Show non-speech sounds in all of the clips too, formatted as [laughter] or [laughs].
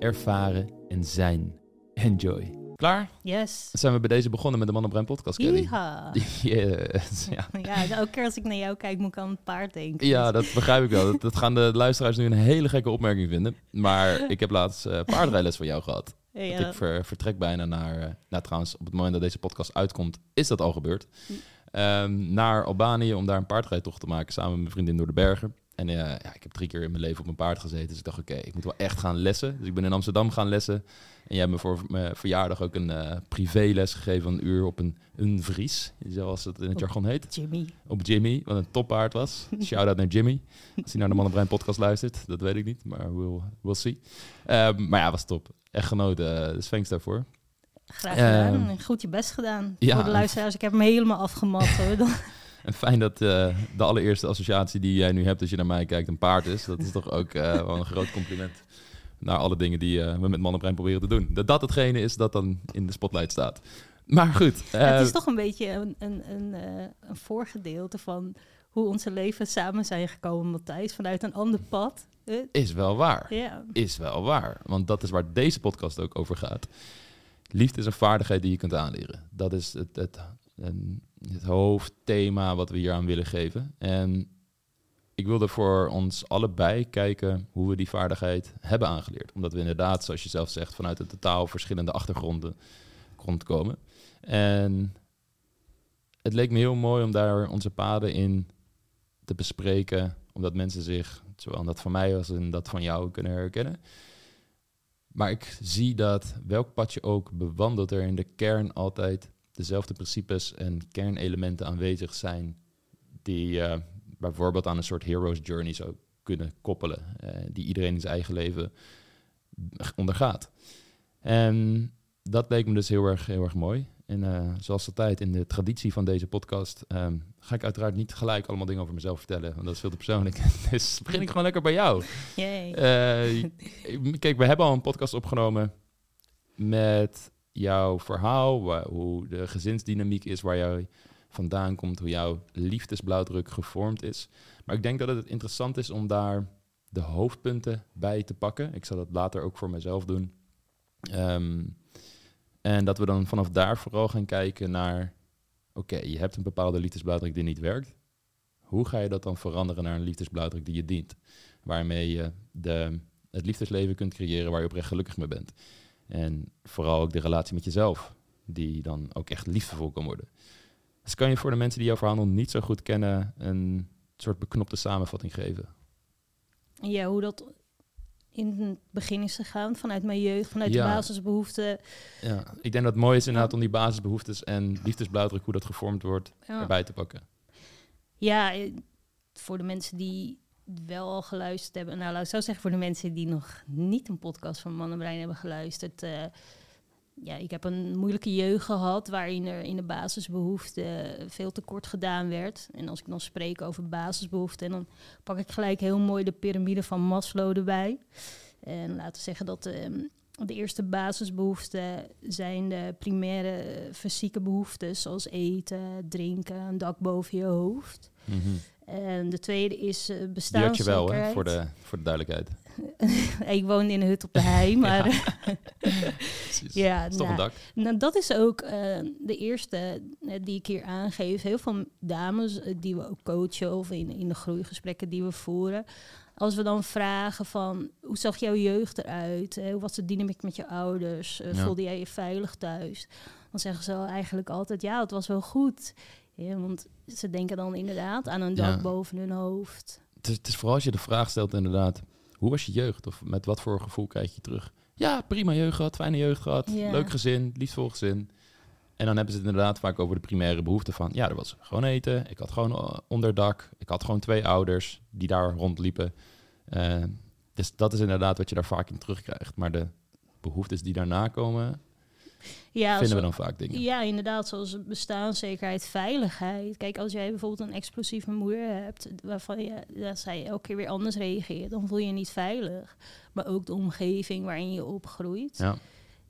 ervaren en zijn. Enjoy. Klaar? Yes. Dan zijn we bij deze begonnen met de Man op Brein podcast, Kelly. [laughs] Yes, ja. [laughs] Ja, elke keer als ik naar jou kijk, moet ik aan een paard denken. ja, dat begrijp ik wel. Dat, dat gaan de luisteraars nu een hele gekke opmerking vinden. Maar ik heb laatst eh paardrijles van jou gehad. Ja, Want ik ver- vertrek bijna naar, eh, nou trouwens, op het moment dat deze podcast uitkomt, is dat al gebeurd. Ehm, naar Albanië om daar een paardrijtocht te maken samen met mijn vriendin door de bergen. En eh, ja, ik heb drie keer in mijn leven op een paard gezeten. Dus ik dacht, oké, ik moet wel echt gaan lessen. Dus ik ben in Amsterdam gaan lessen. En jij hebt me voor mijn verjaardag ook een eh, privéles gegeven van een uur op een, een Vries, zoals het in het Op- jargon heet. Jimmy. Op Jimmy, wat een toppaard was. [laughs] Shout-out naar Jimmy. Als hij naar de Mannenbrein podcast luistert, dat weet ik niet, maar we'll, we'll see. Ehm, maar ja, was top. Echt genoten, eh, dus thanks daarvoor. Graag gedaan. Ehm, Goed je best gedaan. ja. Voor de luisteraars, ik heb hem helemaal afgemat. hoor. [laughs] En fijn dat eh, de allereerste associatie die jij nu hebt als je naar mij kijkt een paard is. Dat is toch ook eh, wel een groot compliment naar alle dingen die eh, we met Mannenbrein proberen te doen. Dat dat hetgene is dat dan in de spotlight staat. Maar goed. het is toch een beetje een, een, een, een voorgedeelte van hoe onze levens samen zijn gekomen, Matthijs. Vanuit een ander pad. Is wel waar. Ja. is wel waar. Want dat is waar deze podcast ook over gaat. Liefde is een vaardigheid die je kunt aanleren. Dat is het, het, een- het hoofdthema wat we hier aan willen geven. En ik wilde voor ons allebei kijken hoe we die vaardigheid hebben aangeleerd. Omdat we inderdaad, zoals je zelf zegt, vanuit een totaal verschillende achtergronden grond komen. En het leek me heel mooi om daar onze paden in te bespreken. Omdat mensen zich, zowel dat van mij als in dat van jou, kunnen herkennen. Maar ik zie dat welk pad je ook bewandelt, er in de kern altijd dezelfde principes en kernelementen aanwezig zijn. Die je bijvoorbeeld aan een soort hero's journey zou kunnen koppelen. eh, die iedereen in zijn eigen leven ondergaat. En dat leek me dus heel erg, heel erg mooi. En eh, zoals altijd in de traditie van deze podcast ehm, ga ik uiteraard niet gelijk allemaal dingen over mezelf vertellen, want dat is veel te persoonlijk. [laughs] dus begin ik gewoon lekker bij jou. Yay. Kijk, we hebben al een podcast opgenomen met jouw verhaal, hoe de gezinsdynamiek is, waar jij vandaan komt, hoe jouw liefdesblauwdruk gevormd is. Maar ik denk dat het interessant is om daar de hoofdpunten bij te pakken. Ik zal dat later ook voor mezelf doen. Ehm, en dat we dan vanaf daar vooral gaan kijken naar, oké, je hebt een bepaalde liefdesblauwdruk die niet werkt. Hoe ga je dat dan veranderen naar een liefdesblauwdruk die je dient? waarmee je de, het liefdesleven kunt creëren waar je oprecht gelukkig mee bent. En vooral ook de relatie met jezelf, die dan ook echt liefdevol kan worden. Dus kan je voor de mensen die jouw verhaal nog niet zo goed kennen, een soort beknopte samenvatting geven? Ja, hoe dat in het begin is gegaan, vanuit mijn jeugd, vanuit Ja. de basisbehoeften. Ja, ik denk dat het mooi is inderdaad om die basisbehoeftes en liefdesblauwdruk, hoe dat gevormd wordt, Ja. erbij te pakken. Ja, eh, voor de mensen die wel al geluisterd hebben. Nou, laat ik zo zeggen, voor de mensen die nog niet een podcast van Man en Brein hebben geluisterd. eh, ja, ik heb een moeilijke jeugd gehad waarin er in de basisbehoeften veel tekort gedaan werd. En als ik dan spreek over basisbehoeften, dan pak ik gelijk heel mooi de piramide van Maslow erbij. En laten we zeggen dat ehm, de eerste basisbehoeften zijn de primaire eh, fysieke behoeften, zoals eten, drinken, een dak boven je hoofd. En de tweede is eh Die had je wel, hè, voor de, voor de duidelijkheid. [laughs] ik woon in een hut op de hei, [laughs] maar. Ja, [laughs] is toch nou, een dak? nou, dat is ook eh, de eerste eh, die ik hier aangeef. Heel veel dames eh, die we ook coachen of in, in de groeigesprekken die we voeren. Als we dan vragen van, hoe zag jouw jeugd eruit? Eh, hoe was de dynamiek met je ouders? Eh, Ja. Voelde jij je veilig thuis? Dan zeggen ze eigenlijk altijd, ja, het was wel goed. Ja, want ze denken dan inderdaad aan een dak Ja. boven hun hoofd. Het is, het is vooral als je de vraag stelt inderdaad, hoe was je jeugd? Of met wat voor gevoel krijg je terug? Ja, prima jeugd gehad, fijne jeugd gehad, Ja. leuk gezin, liefdevol gezin. En dan hebben ze het inderdaad vaak over de primaire behoeften van, ja, er was gewoon eten, ik had gewoon eh, onderdak, ik had gewoon twee ouders die daar rondliepen. Eh, dus dat is inderdaad wat je daar vaak in terugkrijgt. Maar de behoeftes die daarna komen, Ja, vinden we dan vaak dingen. Ja, inderdaad, zoals bestaanszekerheid, veiligheid. Kijk, als jij bijvoorbeeld een explosieve moeder hebt, waarvan je, dat zij elke keer weer anders reageert, dan voel je je niet veilig. Maar ook de omgeving waarin je opgroeit. Ja.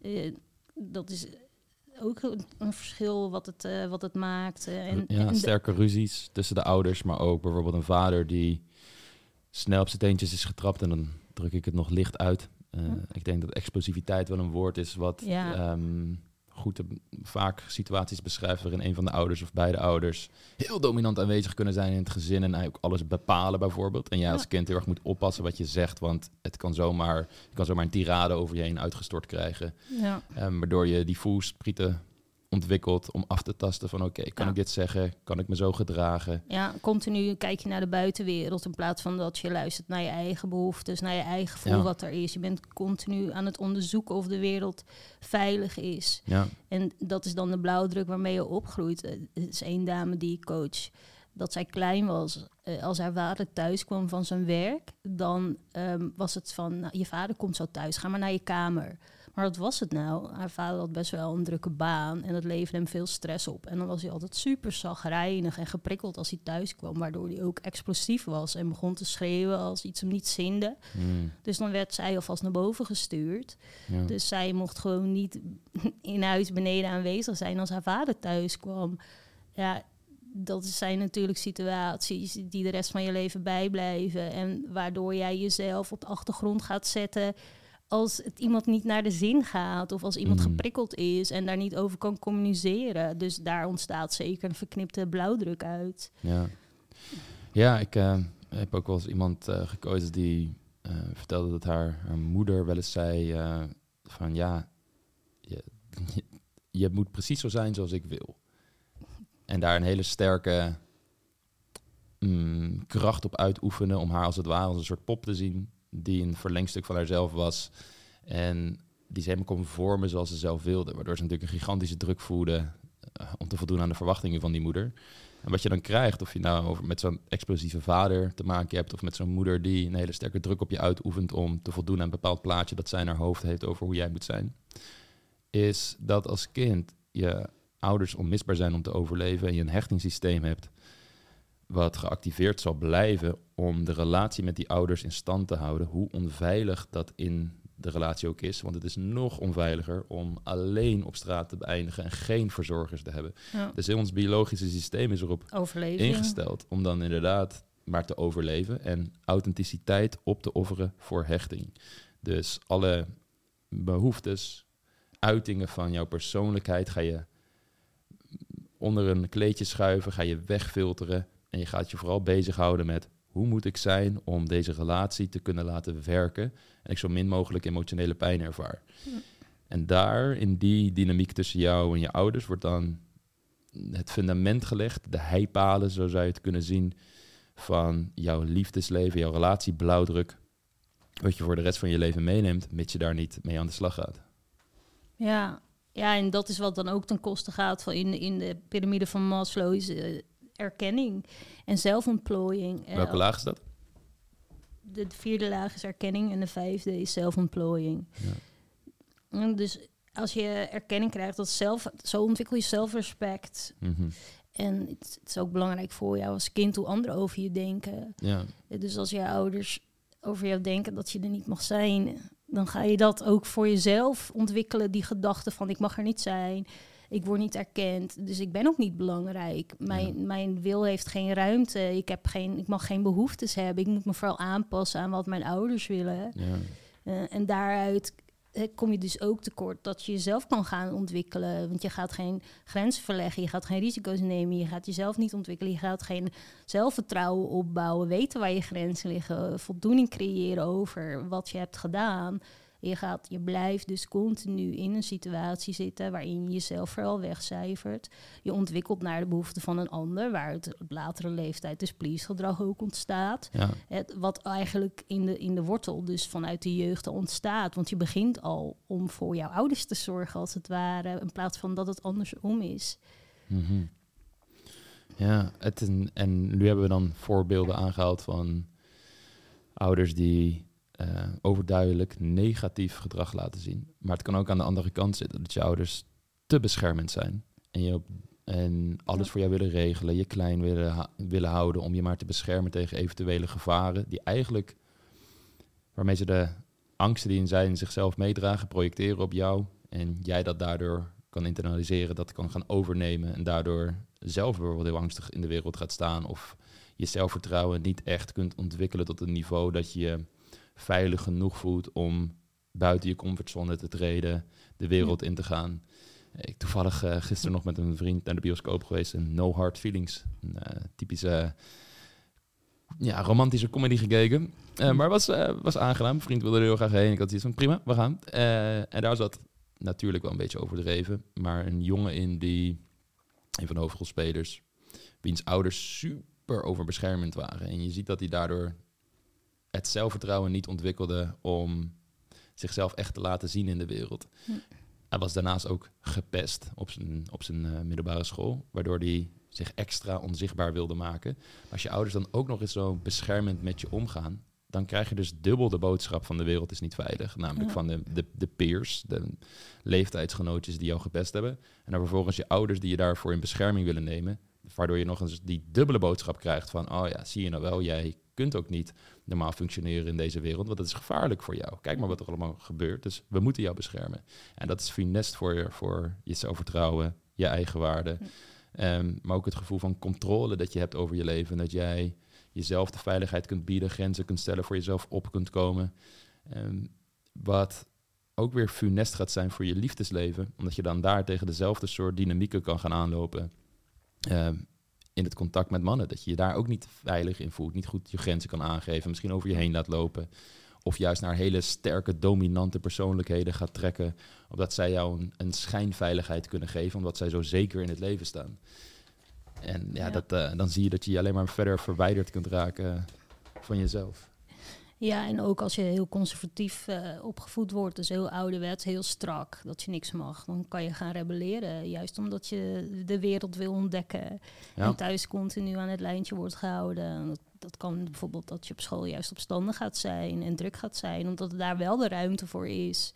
Eh, dat is ook een, verschil wat het, eh, wat het maakt. eh, en, ja, en sterke ruzies tussen de ouders, maar ook bijvoorbeeld een vader die snel op zijn teentjes is getrapt en dan druk ik het nog licht uit. Eh, Ja. Ik denk dat explosiviteit wel een woord is wat Ja. ehm, goed te- vaak situaties beschrijft waarin een van de ouders of beide ouders heel dominant aanwezig kunnen zijn in het gezin en ook alles bepalen bijvoorbeeld. En jij als Ja. kind heel erg moet oppassen wat je zegt, want het kan zomaar, je kan zomaar een tirade over je heen uitgestort krijgen. ja. Ehm, waardoor je die voelsprieten ontwikkelt om af te tasten van oké, kan Ja. ik dit zeggen? Kan ik me zo gedragen? ja, continu kijk je naar de buitenwereld in plaats van dat je luistert naar je eigen behoeftes, naar je eigen gevoel Ja. wat er is. Je bent continu aan het onderzoeken of de wereld veilig is. Ja, En dat is dan de blauwdruk waarmee je opgroeit. Eh, Het is één dame die ik coach. Dat zij klein was, eh, als haar vader thuis kwam van zijn werk, dan ehm, was het van, nou, je vader komt zo thuis, ga maar naar je kamer. Maar wat was het nou? Haar vader had best wel een drukke baan en dat leverde hem veel stress op. En dan was hij altijd super zagrijnig en geprikkeld als hij thuis kwam, waardoor hij ook explosief was en begon te schreeuwen als iets hem niet zinde. Mm, Dus dan werd zij alvast naar boven gestuurd. ja. Dus zij mocht gewoon niet [laughs] in huis beneden aanwezig zijn als haar vader thuis kwam. Ja, dat zijn natuurlijk situaties die de rest van je leven bijblijven. En waardoor jij jezelf op de achtergrond gaat zetten als het iemand niet naar de zin gaat. Of als iemand Mm. geprikkeld is en daar niet over kan communiceren. Dus daar ontstaat zeker een verknipte blauwdruk uit. ja. ja, ik eh, heb ook wel eens iemand eh, gekozen die eh, vertelde dat haar, haar moeder wel eens zei van ja, je, je, [laughs] je moet precies zo zijn zoals ik wil. En daar een hele sterke mm, kracht op uitoefenen om haar als het ware als een soort pop te zien die een verlengstuk van haarzelf was. En die ze helemaal kon vormen zoals ze zelf wilde. Waardoor ze natuurlijk een gigantische druk voelde eh, om te voldoen aan de verwachtingen van die moeder. En wat je dan krijgt, of je nou over met zo'n explosieve vader te maken hebt, of met zo'n moeder die een hele sterke druk op je uitoefent om te voldoen aan een bepaald plaatje dat zij in haar hoofd heeft over hoe jij moet zijn, is dat als kind je ouders onmisbaar zijn om te overleven en je een hechtingssysteem hebt wat geactiveerd zal blijven om de relatie met die ouders in stand te houden, hoe onveilig dat in de relatie ook is. Want het is nog onveiliger om alleen op straat te beëindigen en geen verzorgers te hebben. Ja. Dus ons biologische systeem is erop Overleving. ingesteld om dan inderdaad maar te overleven en authenticiteit op te offeren voor hechting. Dus alle behoeftes, uitingen van jouw persoonlijkheid ga je onder een kleedje schuiven, ga je wegfilteren en je gaat je vooral bezighouden met hoe moet ik zijn om deze relatie te kunnen laten werken en ik zo min mogelijk emotionele pijn ervaar. Ja. En daar, in die dynamiek tussen jou en je ouders, wordt dan het fundament gelegd, de heipalen, zo zou je het kunnen zien, van jouw liefdesleven, jouw relatie, blauwdruk, wat je voor de rest van je leven meeneemt, mits je daar niet mee aan de slag gaat. Ja. ja, en dat is wat dan ook ten koste gaat van in, in de piramide van Maslow is eh, erkenning en zelfontplooiing. En Welke laag is dat? De vierde laag is erkenning en de vijfde is zelfontplooiing. Ja. En Dus als je erkenning krijgt, dat zelf, zo ontwikkel je zelfrespect. Mhm. En het, het is ook belangrijk voor jou als kind hoe anderen over je denken. Ja, Dus als je ouders over jou denken dat je er niet mag zijn, dan ga je dat ook voor jezelf ontwikkelen, die gedachte van ik mag er niet zijn, ik word niet erkend, dus ik ben ook niet belangrijk. Mijn, mijn wil heeft geen ruimte, ik, heb geen, ik mag geen behoeftes hebben, ik moet me vooral aanpassen aan wat mijn ouders willen. ja, Eh, en daaruit kom je dus ook tekort dat je jezelf kan gaan ontwikkelen. Want je gaat geen grenzen verleggen, je gaat geen risico's nemen, je gaat jezelf niet ontwikkelen, je gaat geen zelfvertrouwen opbouwen, weten waar je grenzen liggen, voldoening creëren over wat je hebt gedaan. Je, gaat, je blijft dus continu in een situatie zitten waarin je jezelf vooral wegcijfert. Je ontwikkelt naar de behoeften van een ander, waar het op latere leeftijd dus please-gedrag ook ontstaat. ja, Het, wat eigenlijk in de, in de wortel dus vanuit de jeugd al ontstaat. Want je begint al om voor jouw ouders te zorgen, als het ware, in plaats van dat het andersom is. Mhm. Ja, het, en, en nu hebben we dan voorbeelden aangehaald van ouders die eh, overduidelijk negatief gedrag laten zien. Maar het kan ook aan de andere kant zitten dat je ouders te beschermend zijn. En, je op, en alles Ja. voor jou willen regelen, je klein willen, willen houden om je maar te beschermen tegen eventuele gevaren. Die eigenlijk, waarmee ze de angsten die in zij in zichzelf meedragen, projecteren op jou. En jij dat daardoor kan internaliseren, dat kan gaan overnemen. En daardoor zelf bijvoorbeeld heel angstig in de wereld gaat staan. Of je zelfvertrouwen niet echt kunt ontwikkelen tot een niveau dat je veilig genoeg voelt om buiten je comfortzone te treden, de wereld in te gaan. Ik toevallig eh, gisteren nog met een vriend naar de bioscoop geweest en No Hard Feelings, een eh, typische ja, romantische comedy gekeken. Eh, maar was, was aangenaam. Mijn vriend wilde er heel graag heen. Ik had zoiets van prima, we gaan. En daar zat natuurlijk wel een beetje overdreven, maar een jongen in die, een van de hoofdrolspelers, wiens ouders super overbeschermend waren. En je ziet dat hij daardoor het zelfvertrouwen niet ontwikkelde om zichzelf echt te laten zien in de wereld. Hm. Hij was daarnaast ook gepest op zijn, op zijn eh, middelbare school, waardoor hij zich extra onzichtbaar wilde maken. Als je ouders dan ook nog eens zo beschermend met je omgaan, dan krijg je dus dubbel de boodschap van de wereld is niet veilig. Namelijk Ja. van de, de, de peers, de leeftijdsgenootjes die jou gepest hebben. En dan vervolgens je ouders die je daarvoor in bescherming willen nemen. Waardoor je nog eens die dubbele boodschap krijgt van... oh ja, zie je nou wel, jij kunt ook niet normaal functioneren in deze wereld... want dat is gevaarlijk voor jou. Kijk maar wat er allemaal gebeurt, dus we moeten jou beschermen. En dat is funest voor je, voor je zelfvertrouwen, je eigen waarde... Ehm, maar ook het gevoel van controle dat je hebt over je leven. Dat jij jezelf de veiligheid kunt bieden, grenzen kunt stellen, voor jezelf op kunt komen. Ehm, wat ook weer funest gaat zijn voor je liefdesleven. Omdat je dan daar tegen dezelfde soort dynamieken kan gaan aanlopen. Ehm, in het contact met mannen. Dat je je daar ook niet veilig in voelt. Niet goed je grenzen kan aangeven. Misschien over je heen laat lopen. Of juist naar hele sterke, dominante persoonlijkheden gaat trekken. Omdat zij jou een, een schijnveiligheid kunnen geven. Omdat zij zo zeker in het leven staan. En ja, Ja. Dat, eh, dan zie je dat je je alleen maar verder verwijderd kunt raken van jezelf. Ja, en ook als je heel conservatief eh, opgevoed wordt, dus heel ouderwets, heel strak, dat je niks mag, dan kan je gaan rebelleren. Juist omdat je de wereld wil ontdekken Ja. en thuis continu aan het lijntje wordt gehouden. En Dat, dat kan bijvoorbeeld dat je op school juist opstandig gaat zijn en druk gaat zijn, omdat daar wel de ruimte voor is.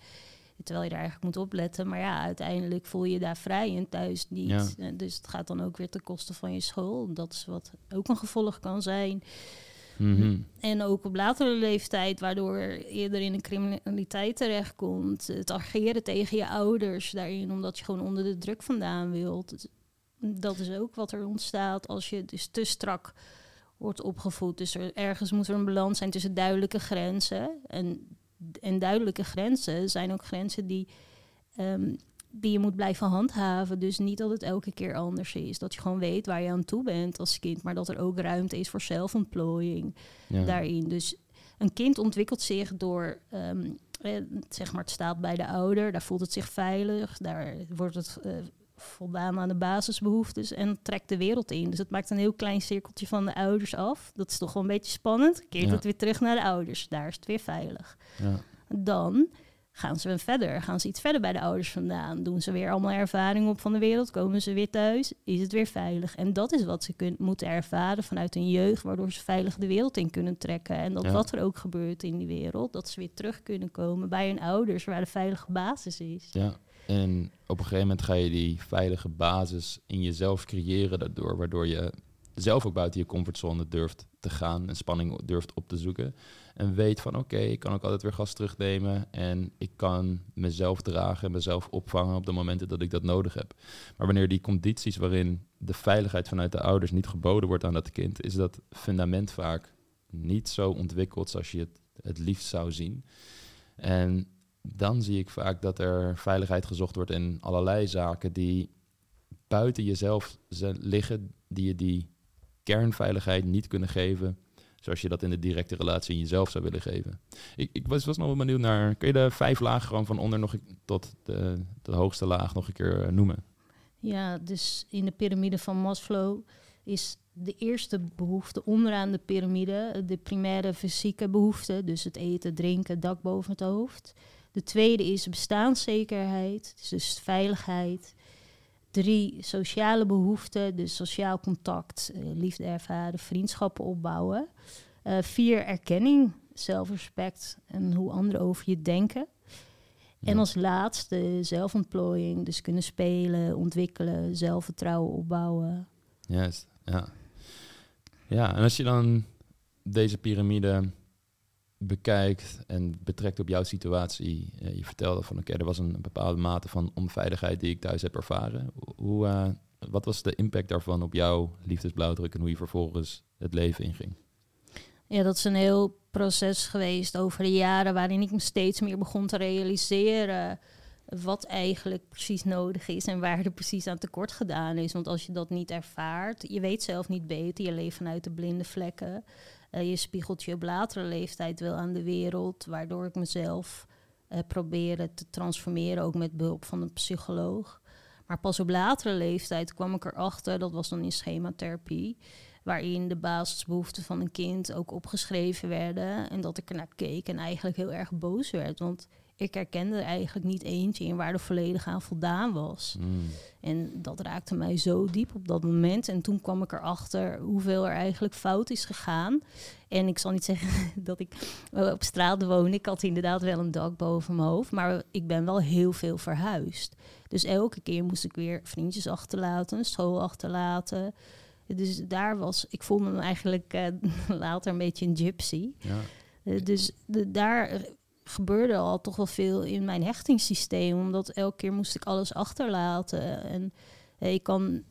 Terwijl je daar eigenlijk moet opletten. Maar ja, uiteindelijk voel je je daar vrij en thuis niet. Ja. Eh, Dus het gaat dan ook weer ten koste van je school. Dat is wat ook een gevolg kan zijn. Mhm. En ook op latere leeftijd, waardoor eerder in de criminaliteit terechtkomt. Het ageren tegen je ouders daarin, omdat je gewoon onder de druk vandaan wilt. Dat is ook wat er ontstaat als je dus te strak wordt opgevoed. Dus er, ergens moet er een balans zijn tussen duidelijke grenzen. En, en duidelijke grenzen zijn ook grenzen die, ehm, die je moet blijven handhaven. Dus niet dat het elke keer anders is. Dat je gewoon weet waar je aan toe bent als kind. Maar dat er ook ruimte is voor zelfontplooiing Ja. daarin. Dus een kind ontwikkelt zich door, ehm, eh, zeg maar, het staat bij de ouder, daar voelt het zich veilig, daar wordt het eh, voldaan aan de basisbehoeftes en trekt de wereld in. Dus het maakt een heel klein cirkeltje van de ouders af. Dat is toch wel een beetje spannend. Keert Ja. het weer terug naar de ouders, daar is het weer veilig. Ja. Dan gaan ze verder, gaan ze iets verder bij de ouders vandaan. Doen ze weer allemaal ervaring op van de wereld, komen ze weer thuis, is het weer veilig. En dat is wat ze kun, moeten ervaren vanuit hun jeugd, waardoor ze veilig de wereld in kunnen trekken. En dat Ja. wat er ook gebeurt in die wereld, dat ze weer terug kunnen komen bij hun ouders, waar de veilige basis is. Ja, en op een gegeven moment ga je die veilige basis in jezelf creëren daardoor, waardoor je zelf ook buiten je comfortzone durft te gaan en spanning durft op te zoeken. En weet van oké, ik kan ook altijd weer gas terugnemen en ik kan mezelf dragen en mezelf opvangen op de momenten dat ik dat nodig heb. Maar wanneer die condities waarin de veiligheid vanuit de ouders niet geboden wordt aan dat kind, is dat fundament vaak niet zo ontwikkeld zoals je het het liefst zou zien. En dan zie ik vaak dat er veiligheid gezocht wordt in allerlei zaken die buiten jezelf liggen, die je die kernveiligheid niet kunnen geven, zoals je dat in de directe relatie in jezelf zou willen geven. Ik, ik was, nog wel benieuwd naar, kun je de vijf lagen gewoon van onder nog tot de, de hoogste laag nog een keer eh, noemen? Ja, dus in de piramide van Maslow is de eerste behoefte onderaan de piramide de primaire fysieke behoefte, dus het eten, drinken, dak boven het hoofd. De tweede is bestaanszekerheid, dus veiligheid. Drie, sociale behoeften, dus sociaal contact, eh, liefde ervaren, vriendschappen opbouwen. Eh, vier, erkenning. zelfrespect en hoe anderen over je denken. En als laatste zelfontplooiing, dus kunnen spelen, ontwikkelen, zelfvertrouwen opbouwen. Juist, ja. Ja, en als je dan deze piramide bekijkt en betrekt op jouw situatie. Eh, je vertelde van oké, er was een bepaalde mate van onveiligheid die ik thuis heb ervaren. Hoe, uh, wat was de impact daarvan op jouw liefdesblauwdruk en hoe je vervolgens het leven inging? Ja, dat is een heel proces geweest over de jaren waarin ik me steeds meer begon te realiseren wat eigenlijk precies nodig is en waar er precies aan tekort gedaan is. Want als je dat niet ervaart, je weet zelf niet beter, je leeft vanuit de blinde vlekken. Uh, je spiegelt je op latere leeftijd wel aan de wereld, waardoor ik mezelf uh, probeerde te transformeren, ook met behulp van een psycholoog. Maar pas op latere leeftijd kwam ik erachter, dat was dan in schematherapie, waarin de basisbehoeften van een kind ook opgeschreven werden. En dat ik er naar keek en eigenlijk heel erg boos werd. Want ik herkende er eigenlijk niet eentje in waar er volledig aan voldaan was. Hmm. En dat raakte mij zo diep op dat moment. En toen kwam ik erachter hoeveel er eigenlijk fout is gegaan. En ik zal niet zeggen [laughs] dat ik op straat woon. Ik had inderdaad wel een dak boven mijn hoofd. Maar ik ben wel heel veel verhuisd. Dus elke keer moest ik weer vriendjes achterlaten, school achterlaten. Dus daar was, ik voelde me eigenlijk uh, [laughs] later een beetje een gypsy. Ja. Uh, dus de, daar gebeurde al toch wel veel in mijn hechtingssysteem. Omdat elke keer moest ik alles achterlaten. En uh, ik kan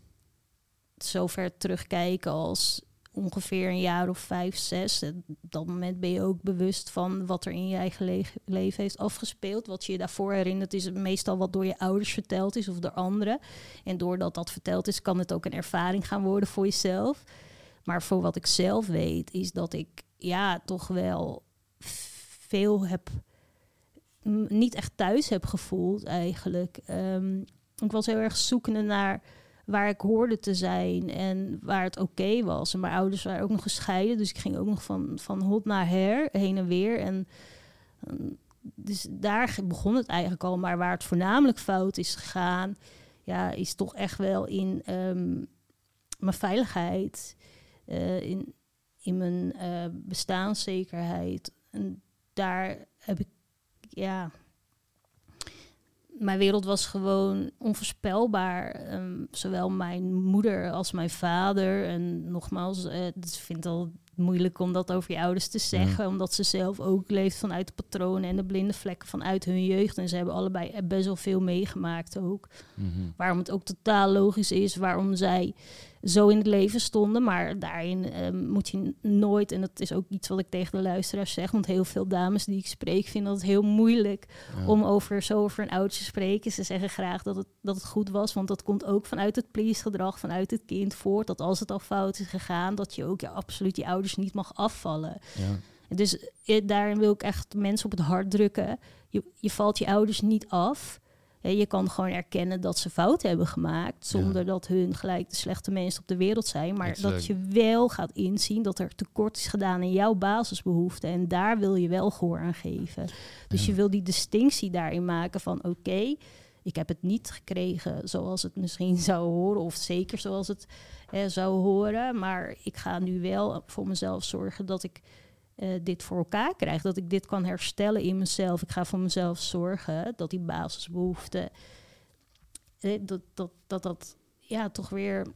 zover terugkijken als ongeveer een jaar of vijf, zes. Op dat moment ben je ook bewust van wat er in je eigen le leven heeft afgespeeld. Wat je je daarvoor herinnert is meestal wat door je ouders verteld is of door anderen. En doordat dat verteld is, kan het ook een ervaring gaan worden voor jezelf. Maar voor wat ik zelf weet, is dat ik ja, toch wel veel heb niet echt thuis heb gevoeld eigenlijk. Um, ik was heel erg zoekende naar waar ik hoorde te zijn en waar het oké was. En mijn ouders waren ook nog gescheiden, dus ik ging ook nog van, van hot naar her, heen en weer. En dus daar begon het eigenlijk al. Maar waar het voornamelijk fout is gegaan, ja, is toch echt wel in um, mijn veiligheid, uh, in, in mijn uh, bestaanszekerheid. En daar heb ik, ja, mijn wereld was gewoon onvoorspelbaar. Um, zowel mijn moeder als mijn vader. En nogmaals, uh, ik vind het al moeilijk om dat over je ouders te zeggen. Omdat ze zelf ook leeft vanuit de patronen en de blinde vlekken vanuit hun jeugd. En ze hebben allebei best wel veel meegemaakt ook. Mm -hmm. Waarom het ook totaal logisch is waarom zij zo in het leven stonden. Maar daarin um, moet je nooit, en dat is ook iets wat ik tegen de luisteraars zeg, want heel veel dames die ik spreek vinden het heel moeilijk ja. om over zo over een oudje te spreken. Ze zeggen graag dat het, dat het goed was, want dat komt ook vanuit het please-gedrag, vanuit het kind voort. Dat als het al fout is gegaan, dat je ook ja, absoluut je ouders niet mag afvallen. Ja. Dus eh, daarin wil ik echt mensen op het hart drukken. Je, je valt je ouders niet af. Je kan gewoon erkennen dat ze fouten hebben gemaakt, zonder ja. dat hun gelijk de slechte mensen op de wereld zijn. Maar exact. dat je wel gaat inzien dat er tekort is gedaan in jouw basisbehoeften. En daar wil je wel gehoor aan geven. Dus ja. je wil die distinctie daarin maken van oké, okay, ik heb het niet gekregen zoals het misschien [laughs] zou horen, of zeker zoals het eh, zou horen. Maar ik ga nu wel voor mezelf zorgen dat ik uh, dit voor elkaar krijg. Dat ik dit kan herstellen in mezelf. Ik ga voor mezelf zorgen dat die basisbehoeften. Uh, dat, dat, dat dat ja, toch weer.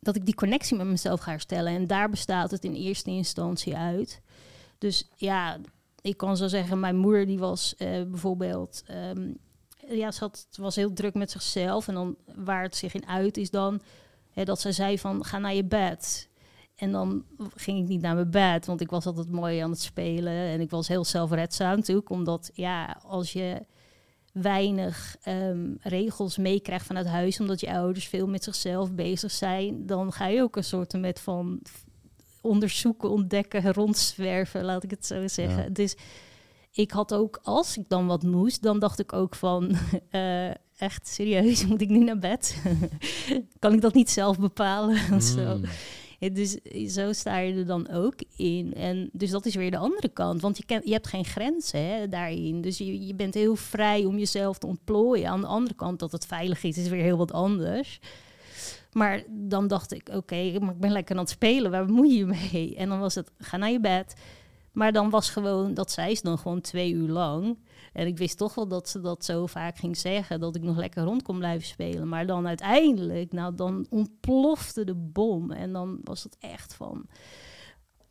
Dat ik die connectie met mezelf ga herstellen. En daar bestaat het in eerste instantie uit. Dus ja, ik kan zo zeggen, mijn moeder die was uh, bijvoorbeeld. Um, ja, ze had, was heel druk met zichzelf. En dan waar het zich in uit is dan. Hè, dat zij zei van ga naar je bed. En dan ging ik niet naar mijn bed, want ik was altijd mooi aan het spelen. En ik was heel zelfredzaam natuurlijk, omdat ja, als je weinig um, regels meekrijgt vanuit huis, omdat je ouders veel met zichzelf bezig zijn, dan ga je ook een soort met van onderzoeken, ontdekken, rondzwerven, laat ik het zo zeggen. Ja. Dus ik had ook, als ik dan wat moest, dan dacht ik ook van, uh, [laughs] echt serieus, [laughs] moet ik nu naar bed? [laughs] kan ik dat niet zelf bepalen? Mm. zo. Dus zo sta je er dan ook in. En dus dat is weer de andere kant. Want je, je hebt geen grenzen hè, daarin. Dus je, je bent heel vrij om jezelf te ontplooien. Aan de andere kant dat het veilig is, is weer heel wat anders. Maar dan dacht ik, oké, maar ik ben lekker aan het spelen. Waar je je mee? En dan was het, ga naar je bed. Maar dan was gewoon, dat zei ze dan gewoon twee uur lang. En ik wist toch wel dat ze dat zo vaak ging zeggen, dat ik nog lekker rond kon blijven spelen. Maar dan uiteindelijk, nou dan ontplofte de bom. En dan was het echt van,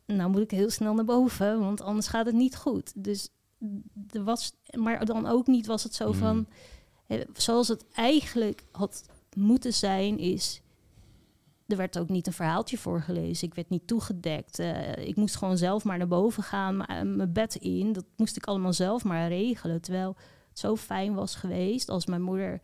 nou moet ik heel snel naar boven, want anders gaat het niet goed. Dus er was, maar dan ook niet was het zo Mm. van, zoals het eigenlijk had moeten zijn, is er werd ook niet een verhaaltje voorgelezen. Ik werd niet toegedekt. Eh, ik moest gewoon zelf maar naar boven gaan, eh, mijn bed in. Dat moest ik allemaal zelf maar regelen. Terwijl het zo fijn was geweest als mijn moeder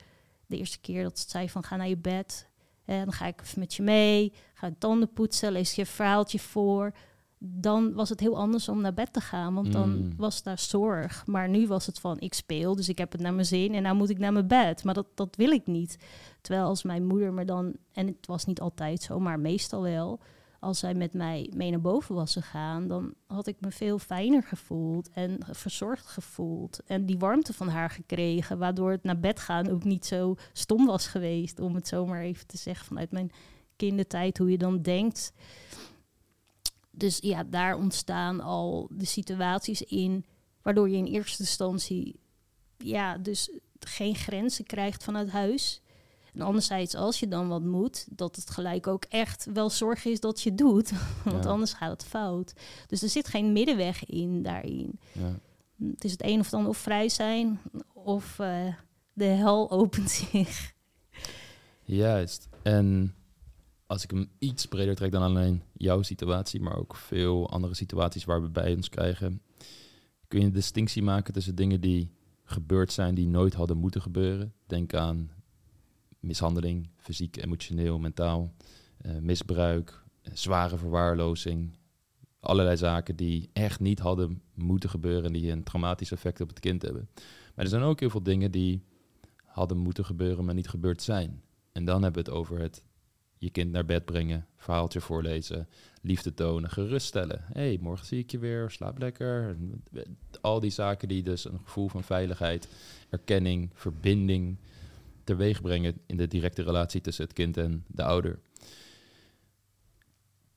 de eerste keer dat ze zei van ga naar je bed. En dan ga ik even met je mee. Ga tanden poetsen, lees je een verhaaltje voor. Dan was het heel anders om naar bed te gaan, want dan Mm. was daar zorg. Maar nu was het van ik speel, dus ik heb het naar mijn zin en nou moet ik naar mijn bed. Maar dat, dat wil ik niet. Terwijl als mijn moeder me dan, en het was niet altijd zo, maar meestal wel, als zij met mij mee naar boven was gegaan, dan had ik me veel fijner gevoeld en verzorgd gevoeld. En die warmte van haar gekregen, waardoor het naar bed gaan ook niet zo stom was geweest, om het zomaar even te zeggen vanuit mijn kindertijd, hoe je dan denkt. Dus ja, daar ontstaan al de situaties in, waardoor je in eerste instantie ja, dus geen grenzen krijgt vanuit huis. En anderzijds, als je dan wat moet, dat het gelijk ook echt wel zorg is dat je doet. [laughs] Want Ja. anders gaat het fout. Dus er zit geen middenweg in daarin. Ja. Het is het een of ander of vrij zijn of eh, de hel opent [laughs] zich. Juist. En als ik hem iets breder trek dan alleen jouw situatie, maar ook veel andere situaties waar we bij ons krijgen, kun je een distinctie maken tussen dingen die gebeurd zijn die nooit hadden moeten gebeuren. Denk aan mishandeling, fysiek, emotioneel, mentaal, eh, misbruik, eh, zware verwaarlozing. Allerlei zaken die echt niet hadden moeten gebeuren en die een traumatisch effect op het kind hebben. Maar er zijn ook heel veel dingen die hadden moeten gebeuren, maar niet gebeurd zijn. En dan hebben we het over het je kind naar bed brengen, verhaaltje voorlezen, liefde tonen, geruststellen. Hé, hey, morgen zie ik je weer, slaap lekker. Al die zaken die dus een gevoel van veiligheid, erkenning, verbinding teweeg brengen in de directe relatie tussen het kind en de ouder.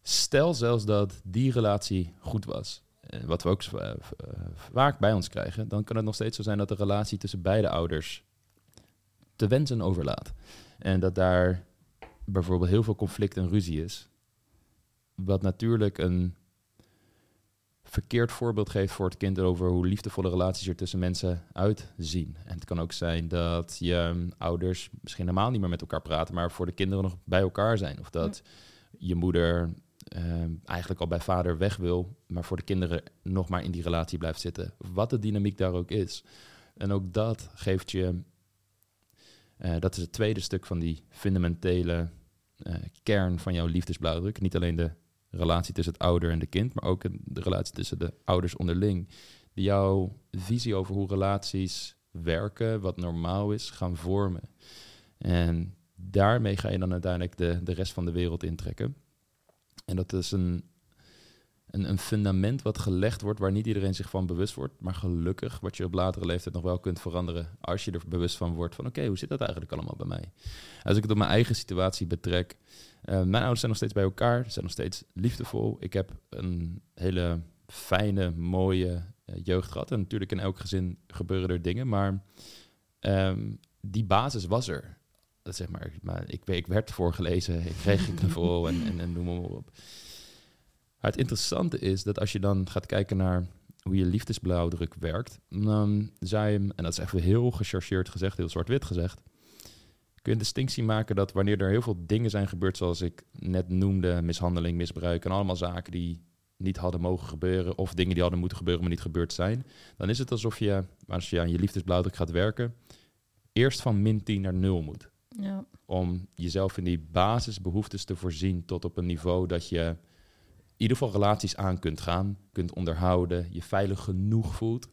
Stel zelfs dat die relatie goed was, eh, wat we ook eh, eh, vaak bij ons krijgen, dan kan het nog steeds zo zijn dat de relatie tussen beide ouders te wensen overlaat. En dat daar bijvoorbeeld heel veel conflict en ruzie is. Wat natuurlijk een verkeerd voorbeeld geeft voor het kind over hoe liefdevolle relaties er tussen mensen uitzien. En het kan ook zijn dat je ouders misschien helemaal niet meer met elkaar praten, maar voor de kinderen nog bij elkaar zijn. Of dat je moeder um, eigenlijk al bij vader weg wil, maar voor de kinderen nog maar in die relatie blijft zitten. Wat de dynamiek daar ook is. En ook dat geeft je uh, dat is het tweede stuk van die fundamentele uh, kern van jouw liefdesblauwdruk. Niet alleen de relatie tussen het ouder en de kind, maar ook de relatie tussen de ouders onderling. Die jouw visie over hoe relaties werken, wat normaal is, gaan vormen. En daarmee ga je dan uiteindelijk de, de rest van de wereld intrekken. En dat is een, een, een fundament wat gelegd wordt waar niet iedereen zich van bewust wordt. Maar gelukkig wat je op latere leeftijd nog wel kunt veranderen als je er bewust van wordt van oké, okay, hoe zit dat eigenlijk allemaal bij mij? Als ik het op mijn eigen situatie betrek. Uh, mijn ouders zijn nog steeds bij elkaar, zijn nog steeds liefdevol. Ik heb een hele fijne, mooie uh, jeugd gehad. En natuurlijk in elk gezin gebeuren er dingen, maar um, die basis was er. Dat zeg maar, maar ik, ik werd voorgelezen, ik kreeg een [laughs] knuffel en, en, en noem maar op. Maar het interessante is dat als je dan gaat kijken naar hoe je liefdesblauwdruk werkt, dan zou je, en dat is even heel gechargeerd gezegd, heel zwart-wit gezegd, kun je een distinctie maken dat wanneer er heel veel dingen zijn gebeurd, zoals ik net noemde, mishandeling, misbruik en allemaal zaken die niet hadden mogen gebeuren, of dingen die hadden moeten gebeuren, maar niet gebeurd zijn, dan is het alsof je, als je aan je liefdesblauwdruk gaat werken, eerst van min 10 naar 0 moet. Ja. Om jezelf in die basisbehoeftes te voorzien tot op een niveau dat je ieder geval relaties aan kunt gaan, kunt onderhouden, je veilig genoeg voelt.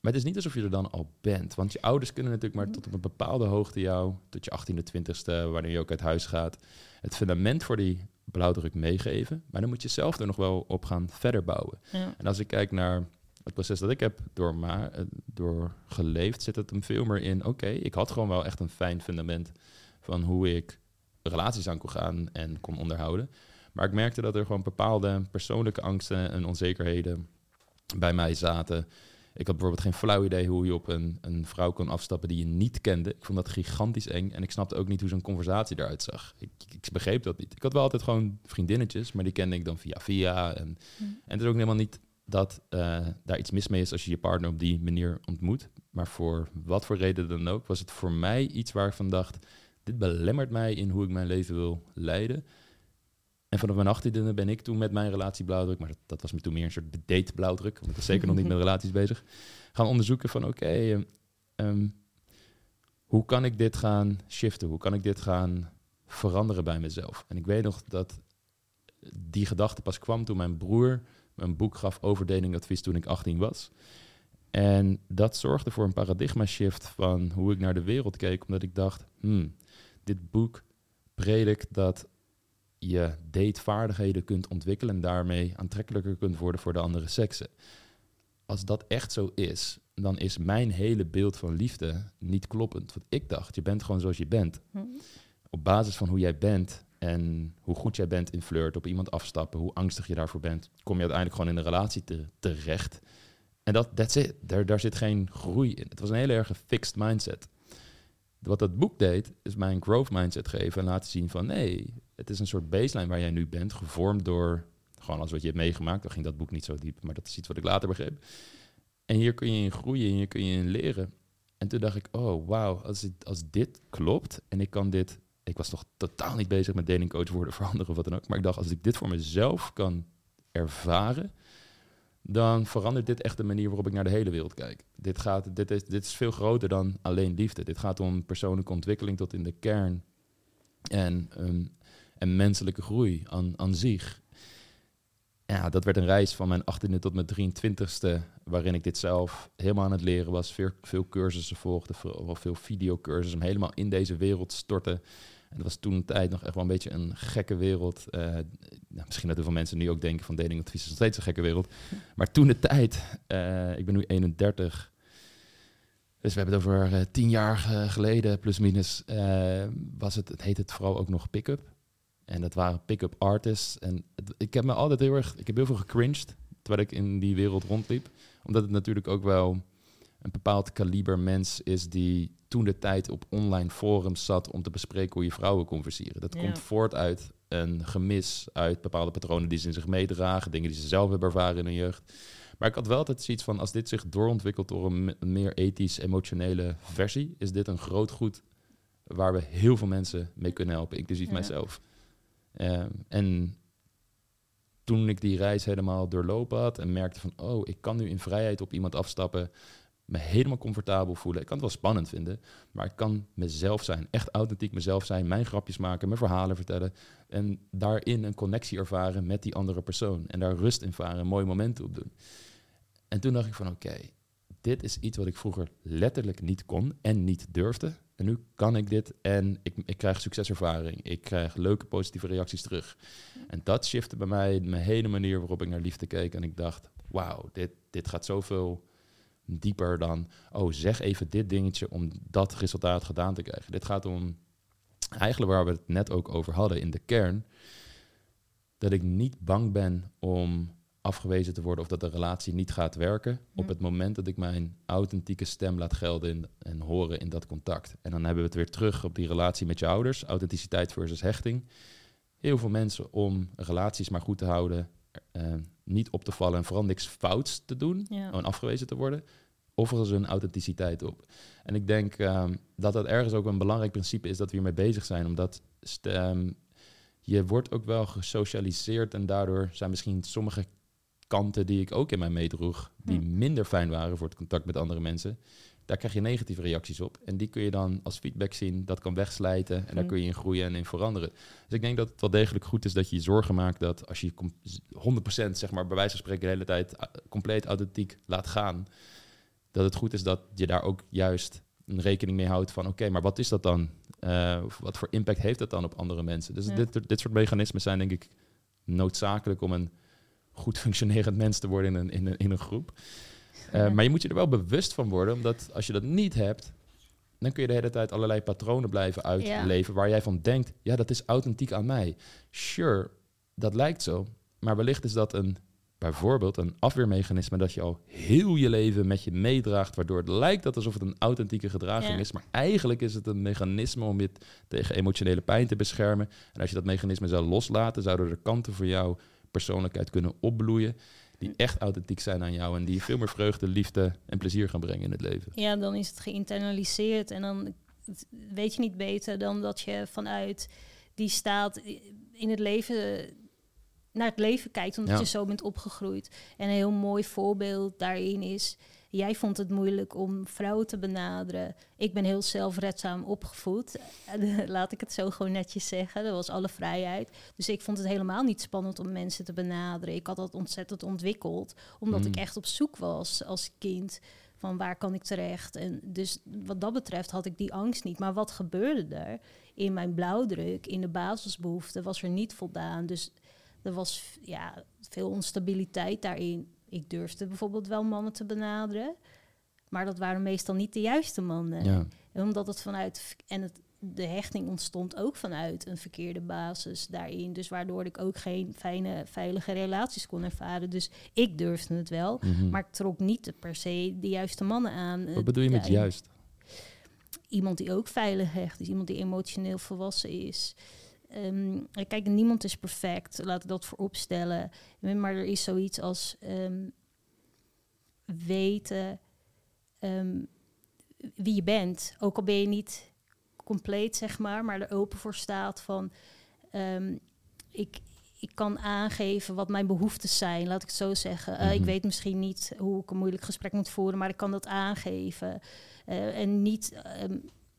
Maar het is niet alsof je er dan al bent. Want je ouders kunnen natuurlijk maar tot op een bepaalde hoogte jou, tot je 18e, 20ste, wanneer je ook uit huis gaat, het fundament voor die blauwdruk meegeven. Maar dan moet je zelf er nog wel op gaan verder bouwen. Ja. En als ik kijk naar het proces dat ik heb door, ma- door geleefd, zit het hem veel meer in, oké, okay, ik had gewoon wel echt een fijn fundament van hoe ik relaties aan kon gaan en kon onderhouden. Maar ik merkte dat er gewoon bepaalde persoonlijke angsten en onzekerheden bij mij zaten. Ik had bijvoorbeeld geen flauw idee hoe je op een, een vrouw kon afstappen die je niet kende. Ik vond dat gigantisch eng en ik snapte ook niet hoe zo'n conversatie eruit zag. Ik, ik begreep dat niet. Ik had wel altijd gewoon vriendinnetjes, maar die kende ik dan via via. En, Hm. en het is ook helemaal niet dat eh, daar iets mis mee is als je je partner op die manier ontmoet. Maar voor wat voor reden dan ook, was het voor mij iets waar ik van dacht... dit belemmert mij in hoe ik mijn leven wil leiden. En vanaf mijn achttiende ben ik toen met mijn relatie blauwdruk... maar dat, dat was me toen meer een soort date blauwdruk... want ik was zeker nog niet met [laughs] relaties bezig... gaan onderzoeken van oké, ehm, ehm, hoe kan ik dit gaan shiften? Hoe kan ik dit gaan veranderen bij mezelf? En ik weet nog dat die gedachte pas kwam toen mijn broer me een boek gaf over datingadvies toen ik 18 was. En dat zorgde voor een paradigma shift van hoe ik naar de wereld keek, omdat ik dacht, hmm, dit boek predikt dat je datevaardigheden kunt ontwikkelen en daarmee aantrekkelijker kunt worden voor de andere seksen. Als dat echt zo is, dan is mijn hele beeld van liefde niet kloppend. Want ik dacht, je bent gewoon zoals je bent. Hm. Op basis van hoe jij bent en hoe goed jij bent in flirt, op iemand afstappen, hoe angstig je daarvoor bent, kom je uiteindelijk gewoon in een relatie te, terecht. En dat that's it. Daar, daar zit geen groei in. Het was een hele erg fixed mindset. Wat dat boek deed, is mij een growth mindset geven en laten zien van nee, het is een soort baseline waar jij nu bent, gevormd door gewoon alles wat je hebt meegemaakt. Dan ging dat boek niet zo diep, maar dat is iets wat ik later begreep. En hier kun je in groeien en hier kun je in leren. En toen dacht ik, oh wauw, als, het- als dit klopt en ik kan dit... Ik was nog totaal niet bezig met datingcoach worden voor anderen of wat dan ook. Maar ik dacht, als ik dit voor mezelf kan ervaren, dan verandert dit echt de manier waarop ik naar de hele wereld kijk. Dit, gaat, dit, is, dit is veel groter dan alleen liefde. Dit gaat om persoonlijke ontwikkeling tot in de kern. En, ehm, en menselijke groei aan, aan zich. Ja, dat werd een reis van mijn 18e tot mijn 23e, waarin ik dit zelf helemaal aan het leren was. Veel, veel cursussen volgde, wel veel videocursussen, om helemaal in deze wereld te storten. En dat was toen een tijd nog echt wel een beetje een gekke wereld. Nou, misschien dat heel veel mensen nu ook denken van datingadvies is nog steeds een gekke wereld. Maar toen de tijd, eh, ik ben nu 31, dus we hebben het over eh, tien jaar geleden, plus minus, was het, het heet het vooral ook nog pick-up. En dat waren pick-up artists. En het- ik heb me altijd heel erg, ik heb heel veel gecringed terwijl ik in die wereld rondliep. Omdat het natuurlijk ook wel een bepaald kaliber mens is die toen de tijd op online forums zat om te bespreken hoe je vrouwen kon versieren. Dat Ja. komt voort uit een gemis, uit bepaalde patronen die ze in zich meedragen, dingen die ze zelf hebben ervaren in hun jeugd. Maar ik had wel altijd zoiets van, als dit zich doorontwikkelt door een, me- een meer ethisch-emotionele versie, is dit een groot goed waar we heel veel mensen mee kunnen helpen, inclusief Ja. mijzelf. Ehm, en toen ik die reis helemaal doorlopen had en merkte van, oh, ik kan nu in vrijheid op iemand afstappen, me helemaal comfortabel voelen. Ik kan het wel spannend vinden, maar ik kan mezelf zijn, echt authentiek mezelf zijn, mijn grapjes maken, mijn verhalen vertellen en daarin een connectie ervaren met die andere persoon en daar rust in varen, mooie momenten op doen. En toen dacht ik van, oké, dit is iets wat ik vroeger letterlijk niet kon en niet durfde. En nu kan ik dit en ik, ik krijg succeservaring. Ik krijg leuke positieve reacties terug. En dat shifte bij mij mijn hele manier waarop ik naar liefde keek. En ik dacht, wauw, dit, dit gaat zoveel dieper dan... oh, zeg even dit dingetje om dat resultaat gedaan te krijgen. Dit gaat om eigenlijk waar we het net ook over hadden in de kern... dat ik niet bang ben om afgewezen te worden of dat de relatie niet gaat werken op Hm. het moment dat ik mijn authentieke stem laat gelden in, en horen in dat contact. En dan hebben we het weer terug op die relatie met je ouders, authenticiteit versus hechting. Heel veel mensen om relaties maar goed te houden, eh, niet op te vallen en vooral niks fouts te doen, Ja. gewoon afgewezen te worden, offeren ze hun authenticiteit op. En ik denk ehm, dat dat ergens ook een belangrijk principe is dat we hiermee bezig zijn, omdat ehm, je wordt ook wel gesocialiseerd en daardoor zijn misschien sommige kanten die ik ook in mij meedroeg, die Hm. minder fijn waren voor het contact met andere mensen. Daar krijg je negatieve reacties op. En die kun je dan als feedback zien. Dat kan wegslijten. En daar kun je in groeien en in veranderen. Dus ik denk dat het wel degelijk goed is dat je je zorgen maakt dat als je je com- 100% zeg maar bij wijze van spreken de hele tijd compleet authentiek laat gaan. Dat het goed is dat je daar ook juist een rekening mee houdt van oké, maar wat is dat dan? Eh, wat voor impact heeft dat dan op andere mensen? Dus Ja. dit, dit soort mechanismen zijn denk ik noodzakelijk om een goed functionerend mens te worden in een, in een, in een groep. Eh, Ja. Maar je moet je er wel bewust van worden, omdat als je dat niet hebt, dan kun je de hele tijd allerlei patronen blijven uitleven waar jij van denkt, ja, dat is authentiek aan mij. Sure, dat lijkt zo, maar wellicht is dat een bijvoorbeeld een afweermechanisme dat je al heel je leven met je meedraagt, waardoor het lijkt dat alsof het een authentieke gedraging Ja. is, maar eigenlijk is het een mechanisme om je tegen emotionele pijn te beschermen. En als je dat mechanisme zou loslaten, zouden er kanten voor jouw persoonlijkheid kunnen opbloeien die echt authentiek zijn aan jou en die veel meer vreugde, liefde en plezier gaan brengen in het leven. Ja, dan is het geïnternaliseerd en dan weet je niet beter dan dat je vanuit die staat in het leven naar het leven kijkt, omdat Ja. je zo bent opgegroeid. En een heel mooi voorbeeld daarin is, jij vond het moeilijk om vrouwen te benaderen. Ik ben heel zelfredzaam opgevoed. [laughs] Laat ik het zo gewoon netjes zeggen. Dat was alle vrijheid. Dus ik vond het helemaal niet spannend om mensen te benaderen. Ik had dat ontzettend ontwikkeld, omdat Mm. ik echt op zoek was als kind van waar kan ik terecht. En dus wat dat betreft had ik die angst niet. Maar wat gebeurde er? In mijn blauwdruk, in de basisbehoeften, was er niet voldaan. Dus er was ja, veel onstabiliteit daarin. Ik durfde bijvoorbeeld wel mannen te benaderen. Maar dat waren meestal niet de juiste mannen. Ja. En omdat het vanuit. En het, de hechting ontstond ook vanuit een verkeerde basis daarin. Dus waardoor ik ook geen fijne, veilige relaties kon ervaren. Dus ik durfde het wel. Mhm. Maar ik trok niet per se de juiste mannen aan. Wat bedoel je met juist? Iemand die ook veilig hecht is. Iemand die emotioneel volwassen is. Ehm, kijk, niemand is perfect. Laat ik dat voorop stellen. Maar er is zoiets als ehm, weten ehm, wie je bent. Ook al ben je niet compleet, zeg maar, maar er open voor staat van... ik, ik kan aangeven wat mijn behoeftes zijn, laat ik het zo zeggen. Eh, Ik Mhm. weet misschien niet hoe ik een moeilijk gesprek moet voeren, maar ik kan dat aangeven. Eh, en niet,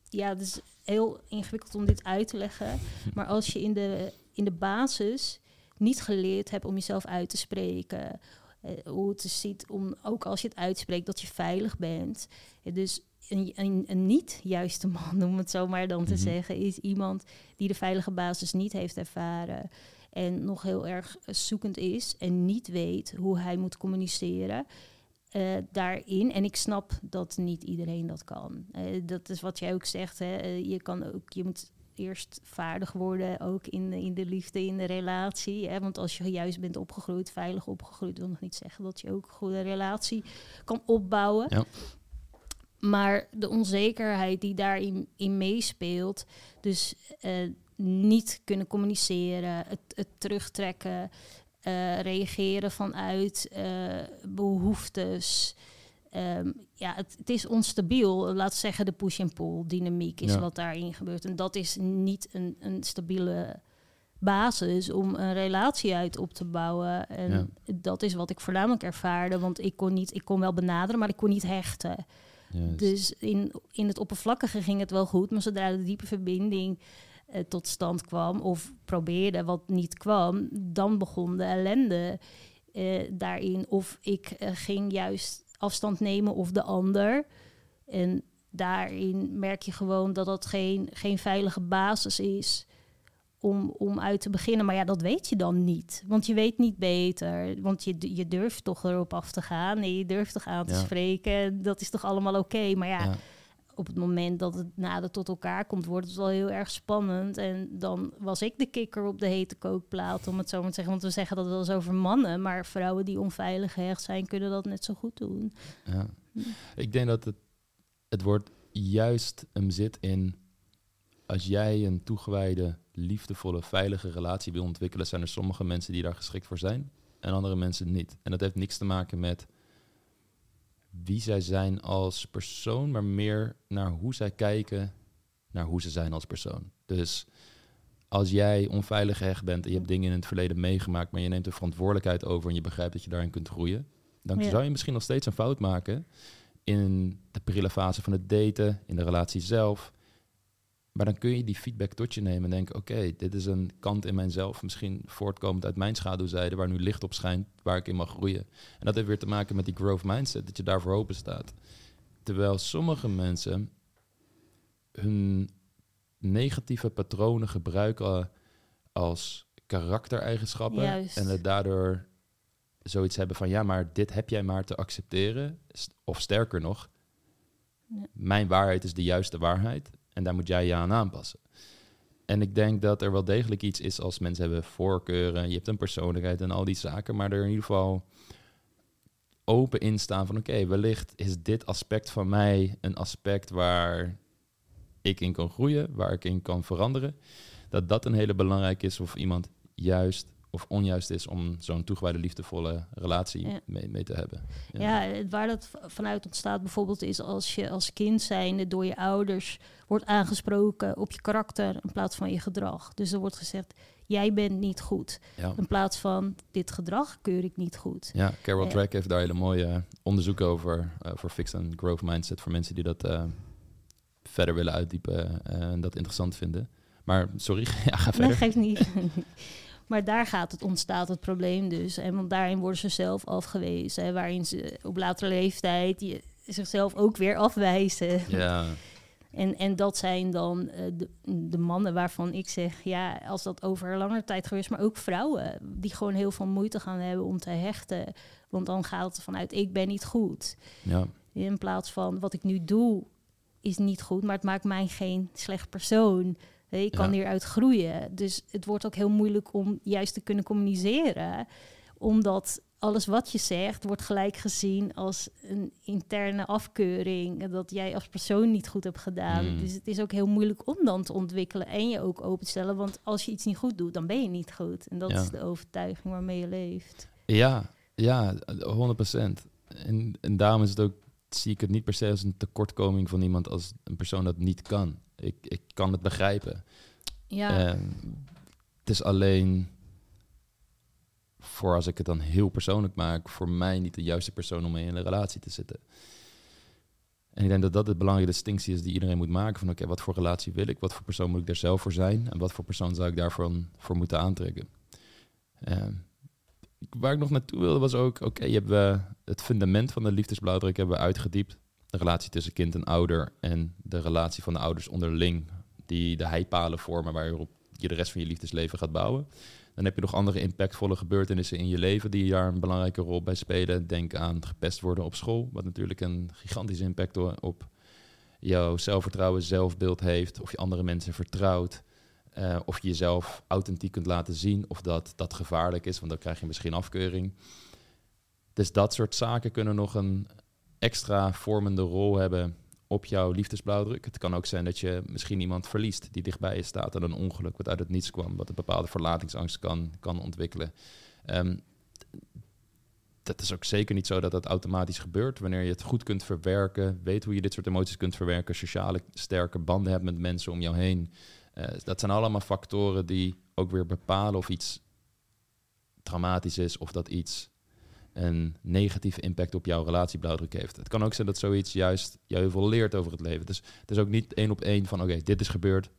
ja, is heel ingewikkeld om dit uit te leggen. Maar als je in de, in de basis niet geleerd hebt om jezelf uit te spreken, eh, hoe het is ziet om, ook als je het uitspreekt, dat je veilig bent. Dus een, een, een niet juiste man, [laughs] om het zo maar dan te Mhm. zeggen, is iemand die de veilige basis niet heeft ervaren. En nog heel erg zoekend is en niet weet hoe hij moet communiceren eh, daarin. En ik snap dat niet iedereen dat kan. Eh, dat is wat jij ook zegt. Hè? eh, je kan ook, je moet eerst vaardig worden, ook in, de- in de liefde, in de relatie. Hè? Want als je juist bent opgegroeid, veilig opgegroeid, wil nog niet zeggen dat je ook een goede relatie kan opbouwen. Ja. Maar de onzekerheid die daarin in meespeelt, dus niet kunnen communiceren, het, het terugtrekken, eh, reageren vanuit eh, behoeftes. Ehm, ja, het, het is onstabiel. Laat zeggen de push en pull dynamiek is Ja. wat daarin gebeurt. En dat is niet een, een stabiele basis om een relatie uit op te bouwen. En Ja. dat is wat ik voornamelijk ervaarde. Want ik kon, niet, ik kon wel benaderen, maar ik kon niet hechten. Juist. Dus in, in het oppervlakkige ging het wel goed, maar zodra de diepe verbinding eh, tot stand kwam of probeerde wat niet kwam, dan begon de ellende eh, daarin. Of ik eh, ging juist afstand nemen of de ander. En daarin merk je gewoon dat dat geen, geen veilige basis is om, om uit te beginnen. Maar ja, dat weet je dan niet. Want je weet niet beter. Want je, je durft toch erop af te gaan. En je durft toch aan te Ja. spreken. Dat is toch allemaal oké. Maar ja, ja. Op het moment dat het nader tot elkaar komt, wordt het wel heel erg spannend. En dan was ik de kikker op de hete kookplaat, om het zo maar te zeggen. Want we zeggen dat wel eens over mannen, maar vrouwen die onveilig gehecht zijn, kunnen dat net zo goed doen. Ja. Hm. Ik denk dat het, het woord juist hem zit in... Als jij een toegewijde, liefdevolle, veilige relatie wil ontwikkelen... zijn er sommige mensen die daar geschikt voor zijn en andere mensen niet. En dat heeft niks te maken met wie zij zijn als persoon... maar meer naar hoe zij kijken naar hoe ze zijn als persoon. Dus als jij onveilig gehecht bent en je hebt dingen in het verleden meegemaakt... maar je neemt de verantwoordelijkheid over en je begrijpt dat je daarin kunt groeien... dan Ja. zou je misschien nog steeds een fout maken in de prille fase van het daten, in de relatie zelf. Maar dan kun je die feedback tot je nemen en denken: oké, dit is een kant in mijzelf, misschien voortkomend uit mijn schaduwzijde, waar nu licht op schijnt, waar ik in mag groeien. En dat heeft weer te maken met die growth mindset, dat je daarvoor open staat. Terwijl sommige mensen hun negatieve patronen gebruiken als karaktereigenschappen Juist. en het daardoor zoiets hebben van ja, maar dit heb jij maar te accepteren. Of sterker nog, Ja. mijn waarheid is de juiste waarheid en daar moet jij je aan aanpassen. en ik denk dat er wel degelijk iets is als mensen hebben voorkeuren, je hebt een persoonlijkheid en al die zaken, maar er in ieder geval open in staan van oké, wellicht is dit aspect van mij een aspect waar ik in kan groeien, waar ik in kan veranderen. Dat dat een hele belangrijke is of iemand juist of onjuist is om zo'n toegewijde, liefdevolle relatie mee, mee, te hebben. Ja. ja. waar dat vanuit ontstaat bijvoorbeeld is als je als kind zijnde door je ouders wordt aangesproken op je karakter in plaats van je gedrag. Dus er wordt gezegd, jij bent niet goed. In plaats van, dit gedrag keur ik niet goed. Ja, Carol Track heeft daar hele mooie onderzoeken over, uh, voor Fixed and Growth Mindset, voor mensen die dat uh, verder willen uitdiepen en dat interessant vinden. Maar sorry, [laughs] ja, ga verder. Nee, geeft niet. [laughs] Maar daar gaat het, ontstaat het probleem dus. En want daarin worden ze zelf afgewezen. Waarin ze op latere leeftijd je, zichzelf ook weer afwijzen. Ja. [laughs] En, en dat zijn dan uh, de, de, mannen waarvan ik zeg, ja, als dat over een langere tijd geweest, maar ook vrouwen, die gewoon heel veel moeite gaan hebben om te hechten. Want dan gaat het vanuit, ik ben niet goed. Ja. In plaats van, wat ik nu doe, is niet goed, maar het maakt mij geen slecht persoon. Ik kan hieruit groeien. Dus het wordt ook heel moeilijk om juist te kunnen communiceren. Omdat alles wat je zegt wordt gelijk gezien als een interne afkeuring. Dat jij als persoon niet goed hebt gedaan. Hmm. Dus het is ook heel moeilijk om dan te ontwikkelen en je ook open te stellen. Want als je iets niet goed doet, dan ben je niet goed. En dat is de overtuiging waarmee je leeft. Ja, ja, 100 procent. En, en daarom is het ook, zie ik het niet per se als een tekortkoming van iemand als een persoon dat niet kan. Ik, ik kan het begrijpen. Ja. Uh, het is alleen voor als ik het dan heel persoonlijk maak, voor mij niet de juiste persoon om mee in een relatie te zitten. En ik denk dat dat de belangrijke distinctie is die iedereen moet maken. Van oké, wat voor relatie wil ik? Wat voor persoon moet ik er zelf voor zijn? En wat voor persoon zou ik daarvoor voor moeten aantrekken? Uh, waar ik nog naartoe wilde was ook, oké, je hebt uh, het fundament van de liefdesblauwdruk hebben we uitgediept de relatie tussen kind en ouder en de relatie van de ouders onderling, die de heipalen vormen waarop je de rest van je liefdesleven gaat bouwen. Dan heb je nog andere impactvolle gebeurtenissen in je leven die daar een belangrijke rol bij spelen. Denk aan gepest worden op school, wat natuurlijk een gigantische impact op jouw zelfvertrouwen, zelfbeeld heeft, of je andere mensen vertrouwt. Uh, of je jezelf authentiek kunt laten zien, of dat dat gevaarlijk is, want dan krijg je misschien afkeuring. Dus dat soort zaken kunnen nog een, extra vormende rol hebben op jouw liefdesblauwdruk. Het kan ook zijn dat je misschien iemand verliest die dichtbij je staat en een ongeluk wat uit het niets kwam, wat een bepaalde verlatingsangst kan, kan ontwikkelen. Um, dat is ook zeker niet zo dat dat automatisch gebeurt. Wanneer je het goed kunt verwerken, weet hoe je dit soort emoties kunt verwerken, sociale sterke banden hebt met mensen om jou heen. Uh, dat zijn allemaal factoren die ook weer bepalen of iets traumatisch is of dat iets een negatieve impact op jouw relatieblauwdruk heeft. Het kan ook zijn dat zoiets juist jou heel veel leert over het leven. Dus het is ook niet één op één van oké, dit is gebeurd.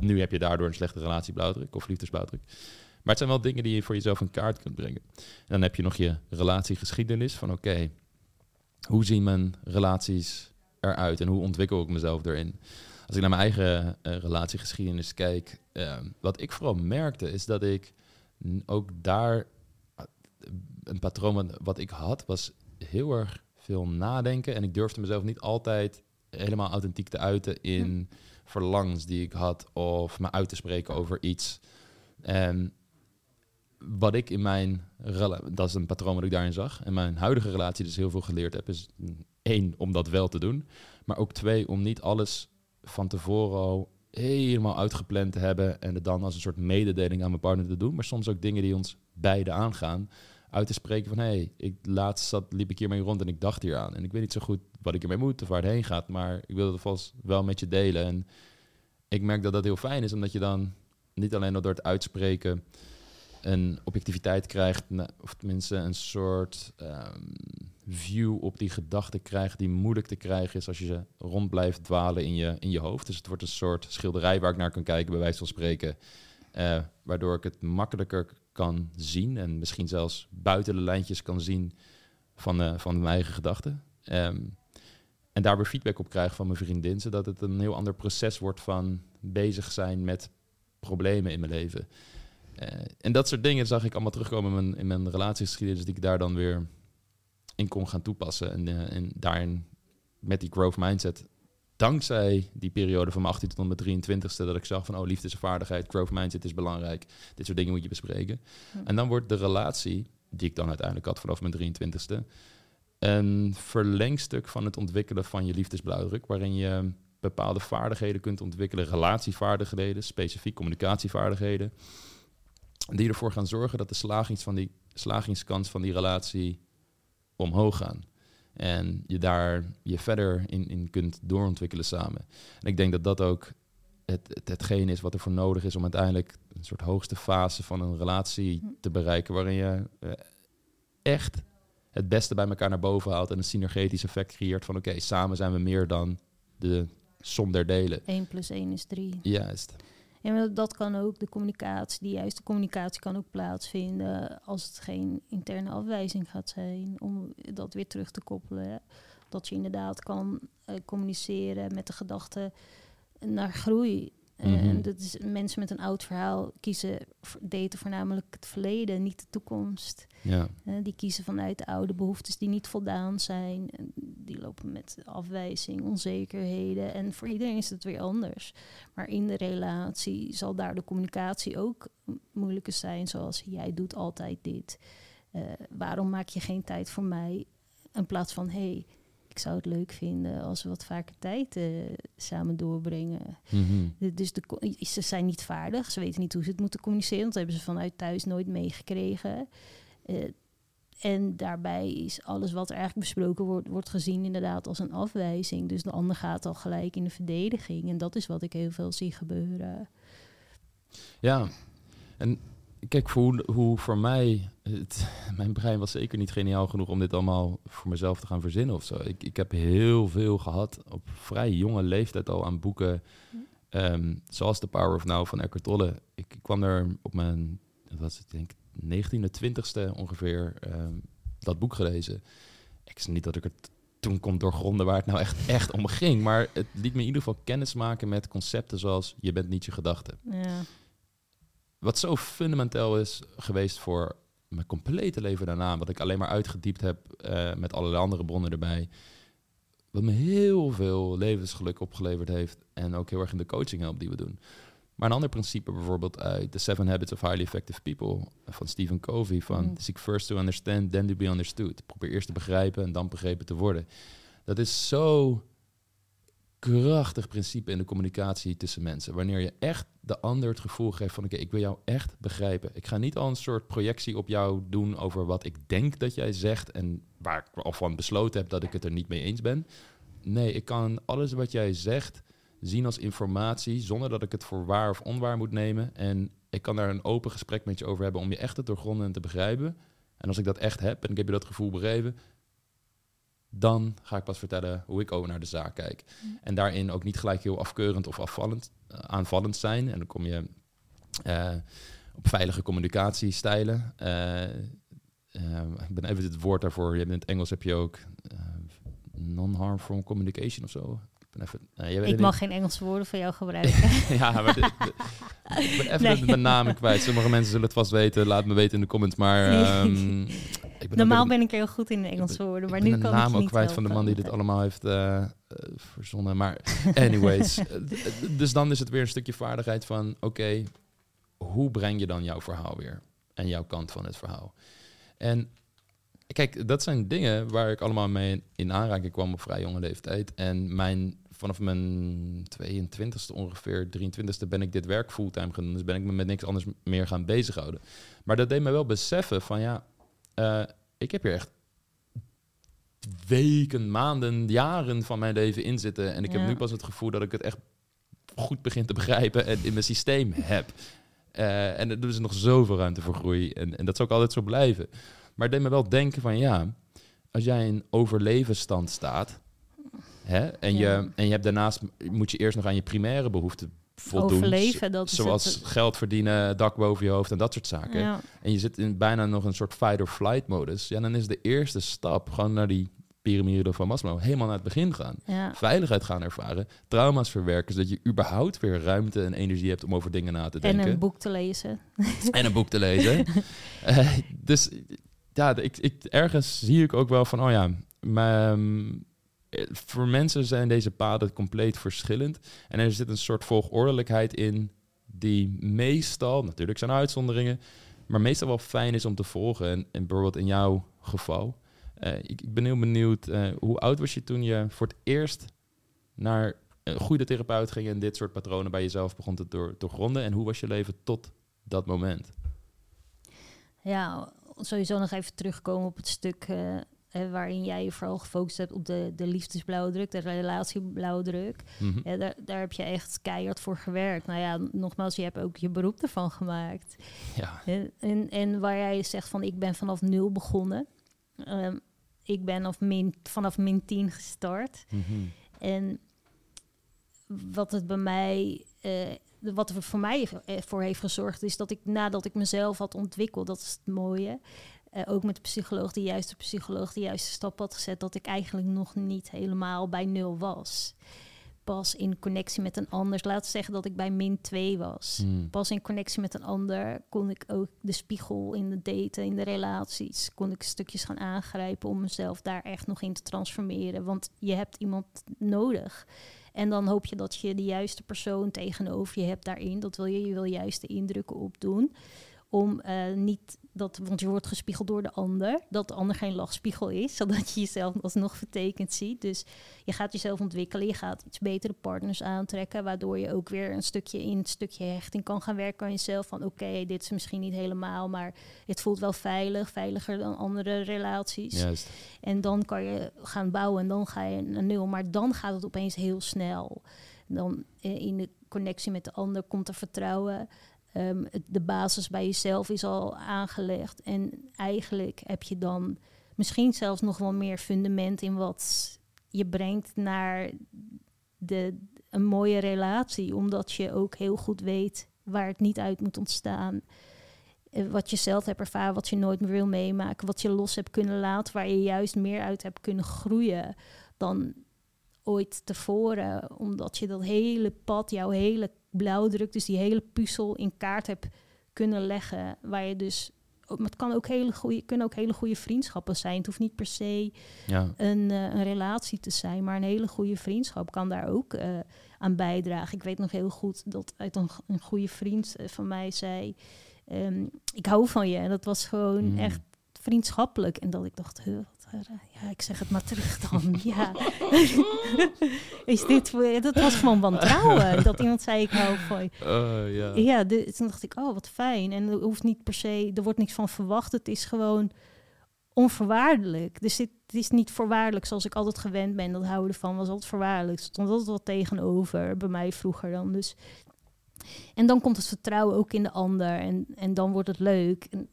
Nu heb je daardoor een slechte relatieblauwdruk of liefdesblauwdruk. Maar het zijn wel dingen die je voor jezelf in kaart kunt brengen. En dan heb je nog je relatiegeschiedenis van oké, hoe zien mijn relaties eruit en hoe ontwikkel ik mezelf erin? Als ik naar mijn eigen uh, relatiegeschiedenis kijk, uh, wat ik vooral merkte is dat ik ook daar een patroon wat ik had, was heel erg veel nadenken. En ik durfde mezelf niet altijd helemaal authentiek te uiten in hm. verlangens die ik had of me uit te spreken over iets. En wat ik in mijn dat is een patroon wat ik daarin zag. En mijn huidige relatie dus heel veel geleerd heb, is één, om dat wel te doen. Maar ook twee, om niet alles van tevoren al helemaal uitgepland te hebben en het dan als een soort mededeling aan mijn partner te doen. Maar soms ook dingen die ons beide aangaan uit te spreken van... hé, hey, ik, laatst zat, liep ik hiermee rond en ik dacht hier aan. En ik weet niet zo goed wat ik ermee moet of waar het heen gaat... maar ik wil het vast wel met je delen. En ik merk dat dat heel fijn is, omdat je dan niet alleen door het uitspreken... een objectiviteit krijgt, of tenminste een soort um, view op die gedachte krijgt... die moeilijk te krijgen is als je ze rond blijft dwalen in je, in je hoofd. Dus het wordt een soort schilderij waar ik naar kan kijken, bij wijze van spreken... Uh, waardoor ik het makkelijker kan zien en misschien zelfs buiten de lijntjes kan zien van, uh, van mijn eigen gedachten. Um, en daar weer feedback op krijgen van mijn vriendin, zodat het een heel ander proces wordt van bezig zijn met problemen in mijn leven. Uh, en dat soort dingen zag ik allemaal terugkomen in mijn, in mijn relatiegeschiedenis, die ik daar dan weer in kon gaan toepassen. En, uh, en daarin met die growth mindset dankzij die periode van mijn 18 tot mijn 23ste, dat ik zag van, oh, liefde is een vaardigheid, growth mindset is belangrijk, dit soort dingen moet je bespreken. En dan wordt de relatie, die ik dan uiteindelijk had vanaf mijn 23ste, een verlengstuk van het ontwikkelen van je liefdesblauwdruk, waarin je bepaalde vaardigheden kunt ontwikkelen, relatievaardigheden, specifiek communicatievaardigheden, die ervoor gaan zorgen dat de slagings van die, slagingskans van die relatie omhoog gaan. En je daar je verder in, in kunt doorontwikkelen samen. En ik denk dat dat ook het, het, hetgeen is wat er voor nodig is om uiteindelijk een soort hoogste fase van een relatie te bereiken, waarin je eh, echt het beste bij elkaar naar boven haalt en een synergetisch effect creëert van oké, samen zijn we meer dan de som der delen. 1 plus 1 is 3. Juist. En dat kan ook, de communicatie, die juiste communicatie kan ook plaatsvinden als het geen interne afwijzing gaat zijn, om dat weer terug te koppelen. hè. Dat je inderdaad kan eh, communiceren met de gedachte naar groei. Eh, Mhm. En dat is, mensen met een oud verhaal kiezen, daten voornamelijk het verleden, niet de toekomst. Ja. Die kiezen vanuit de oude behoeftes die niet voldaan zijn. Lopen met afwijzing, onzekerheden. En voor iedereen is het weer anders. Maar in de relatie zal daar de communicatie ook moeilijker zijn. Zoals jij doet altijd dit. Eh, waarom maak je geen tijd voor mij? In plaats van hé, hey, ik zou het leuk vinden als we wat vaker tijd eh, samen doorbrengen. Mhm. De- Dus de, ze zijn niet vaardig. Ze weten niet hoe ze het moeten communiceren. Dat hebben ze vanuit thuis nooit meegekregen. Eh, en daarbij is alles wat er eigenlijk besproken wordt, wordt gezien inderdaad als een afwijzing. Dus de ander gaat al gelijk in de verdediging. En dat is wat ik heel veel zie gebeuren. Ja, en kijk, voor hoe, hoe voor mij, het, [laughs] mijn brein was zeker niet geniaal genoeg om dit allemaal voor mezelf te gaan verzinnen of zo. Ik, ik heb heel veel gehad op vrij jonge leeftijd al aan boeken, ehm, zoals The Power of Now van Eckhart Tolle. Ik, ik kwam er op mijn, wat was het, ik denk 19e, 20ste ongeveer, ehm, dat boek gelezen. Ik zeg niet dat ik het toen kon doorgronden waar het nou echt, [laughs] echt om ging, maar het liet me in ieder geval kennis maken met concepten zoals je bent niet je gedachten Ja, wat zo fundamenteel is geweest voor mijn complete leven daarna, wat ik alleen maar uitgediept heb eh, met allerlei andere bronnen erbij, wat me heel veel levensgeluk opgeleverd heeft en ook heel erg in de coaching helpt die we doen. Maar een ander principe bijvoorbeeld uit The Seven Habits of Highly Effective People van Stephen Covey van Mm. seek first to understand, then to be understood. Probeer eerst te begrijpen en dan begrepen te worden. Dat is zo krachtig principe in de communicatie tussen mensen. Wanneer je echt de ander het gevoel geeft van... oké, ik wil jou echt begrijpen. Ik ga niet al een soort projectie op jou doen... over wat ik denk dat jij zegt... en waar ik al van besloten heb dat ik het er niet mee eens ben. Nee, ik kan alles wat jij zegt zien als informatie... zonder dat ik het voor waar of onwaar moet nemen. En ik kan daar een open gesprek met je over hebben... om je echt te doorgronden en te begrijpen. En als ik dat echt heb en ik heb je dat gevoel begrepen... dan ga ik pas vertellen hoe ik over naar de zaak kijk. En daarin ook niet gelijk heel afkeurend of afvallend, eh, aanvallend zijn. En dan kom je eh, op veilige communicatiestijlen. Eh, ik ben even het woord daarvoor. Je hebt in het Engels heb je ook non-harmful communication of zo. Ik ben even. jij weet ik het mag geen Engelse woorden van jou [laughs] gebruiken. ja, maar de- de- ik ben even Nee. mijn namen kwijt. Sommige mensen zullen het vast weten. Laat me weten in de comments. Maar ehm, [laughs] ik ben Normaal ben ik heel goed in de Engelse woorden, maar nu de kan naam ik je ook kwijt van de man die dit allemaal heeft eh, verzonnen. Maar anyways, [laughs] dus dan is het weer een stukje vaardigheid van... oké, hoe breng je dan jouw verhaal weer? En jouw kant van het verhaal. En kijk, dat zijn dingen waar ik allemaal mee in aanraking kwam op vrij jonge leeftijd. En mijn, vanaf mijn 22e ongeveer, 23e ben ik dit werk fulltime gaan doen. Dus ben ik me met niks anders meer gaan bezighouden. Maar dat deed me wel beseffen van ja, eh, ik heb hier echt weken, maanden, jaren van mijn leven in zitten. En ik heb nu pas het gevoel dat ik het echt goed begin te begrijpen en in mijn systeem heb. Eh, en er is nog zoveel ruimte voor groei. En, en dat zal ook altijd zo blijven. Maar het deed me wel denken van ja, als jij in overlevensstand staat. Hè, en, Ja. je, en je hebt daarnaast moet je eerst nog aan je primaire behoeften voldoen. Overleven, dat is Zoals het. geld verdienen, dak boven je hoofd en dat soort zaken Ja, en je zit in bijna nog een soort fight-or-flight modus, ja, dan is de eerste stap gewoon naar die piramide van Maslow helemaal naar het begin gaan. ja. Veiligheid gaan ervaren, trauma's verwerken, zodat je überhaupt weer ruimte en energie hebt om over dingen na te En denken. een boek te lezen. En een boek te lezen. [laughs] Eh, dus ja, ik, ik, ergens zie ik ook wel van, oh ja, mijn, eh, voor mensen zijn deze paden compleet verschillend. En er zit een soort volgordelijkheid in die meestal, natuurlijk zijn er uitzonderingen, maar meestal wel fijn is om te volgen. En, en bijvoorbeeld in jouw geval. eh, ik, ik ben heel benieuwd, eh, hoe oud was je toen je voor het eerst naar een goede therapeut ging en dit soort patronen bij jezelf begon te door, doorgronden? En hoe was je leven tot dat moment? Ja, sowieso nog even terugkomen op het stuk eh, waarin jij je vooral gefocust hebt op de, de liefdesblauwdruk, de relatieblauwdruk. Mhm. Ja, daar, daar heb je echt keihard voor gewerkt. Nou ja, nogmaals, je hebt ook je beroep ervan gemaakt. Ja, En, en, en waar jij zegt van ik ben vanaf nul begonnen. Ehm, ik ben of min, vanaf min 10 gestart. Mhm. En wat het bij mij, eh, wat er voor mij eh, voor heeft gezorgd, is dat ik nadat ik mezelf had ontwikkeld, dat is het mooie. eh, ook met de psycholoog, de juiste psycholoog, de juiste stap had gezet, dat ik eigenlijk nog niet helemaal bij nul was. Pas in connectie met een ander, laat zeggen dat ik bij min 2 was. Mm. Pas in connectie met een ander kon ik ook de spiegel in de daten, in de relaties, kon ik stukjes gaan aangrijpen om mezelf daar echt nog in te transformeren. Want je hebt iemand nodig. En dan hoop je dat je de juiste persoon tegenover je hebt daarin. Dat wil je, je wil juiste indrukken opdoen. Om eh, niet dat, want je wordt gespiegeld door de ander, dat de ander geen lachspiegel is, [laughs] zodat je jezelf alsnog vertekend ziet. Dus je gaat jezelf ontwikkelen, je gaat iets betere partners aantrekken, waardoor je ook weer een stukje in het stukje hechting kan gaan werken aan jezelf. Van oké, dit is misschien niet helemaal, maar het voelt wel veilig, veiliger dan andere relaties. Juist. En dan kan je gaan bouwen en dan ga je naar nul. Maar dan gaat het opeens heel snel. Dan eh, in de connectie met de ander komt er vertrouwen. Ehm, de basis bij jezelf is al aangelegd. En eigenlijk heb je dan misschien zelfs nog wel meer fundament in wat je brengt naar de, een mooie relatie. Omdat je ook heel goed weet waar het niet uit moet ontstaan. Eh, Wat je zelf hebt ervaren, wat je nooit meer wil meemaken. Wat je los hebt kunnen laten, waar je juist meer uit hebt kunnen groeien dan ooit tevoren. Omdat je dat hele pad, jouw hele blauwdruk, dus die hele puzzel in kaart hebt kunnen leggen. Waar je dus. Maar het kan ook hele goede, kunnen ook hele goede vriendschappen zijn. Het hoeft niet per se Ja. een, eh, een relatie te zijn, maar een hele goede vriendschap kan daar ook eh, aan bijdragen. Ik weet nog heel goed dat uit een, een goede vriend eh, van mij zei: ehm, Ik hou van je. En dat was gewoon Mm. echt vriendschappelijk. En dat ik dacht: "Huh. Ja, ik zeg het maar terug dan. [laughs] ja. [laughs] Is dit, voor- dat was gewoon wantrouwen. dat iemand zei: Ik hou van je. Oh, ja. Ja, de, toen dacht ik, oh, wat fijn. En er hoeft niet per se, er wordt niks van verwacht. Het is gewoon onvoorwaardelijk. Dus het, het is niet voorwaardelijk zoals ik altijd gewend ben. Dat houden van was altijd voorwaardelijk. Er stond altijd wat tegenover bij mij vroeger dan. Dus. En dan komt het vertrouwen ook in de ander. En, en dan wordt het leuk. En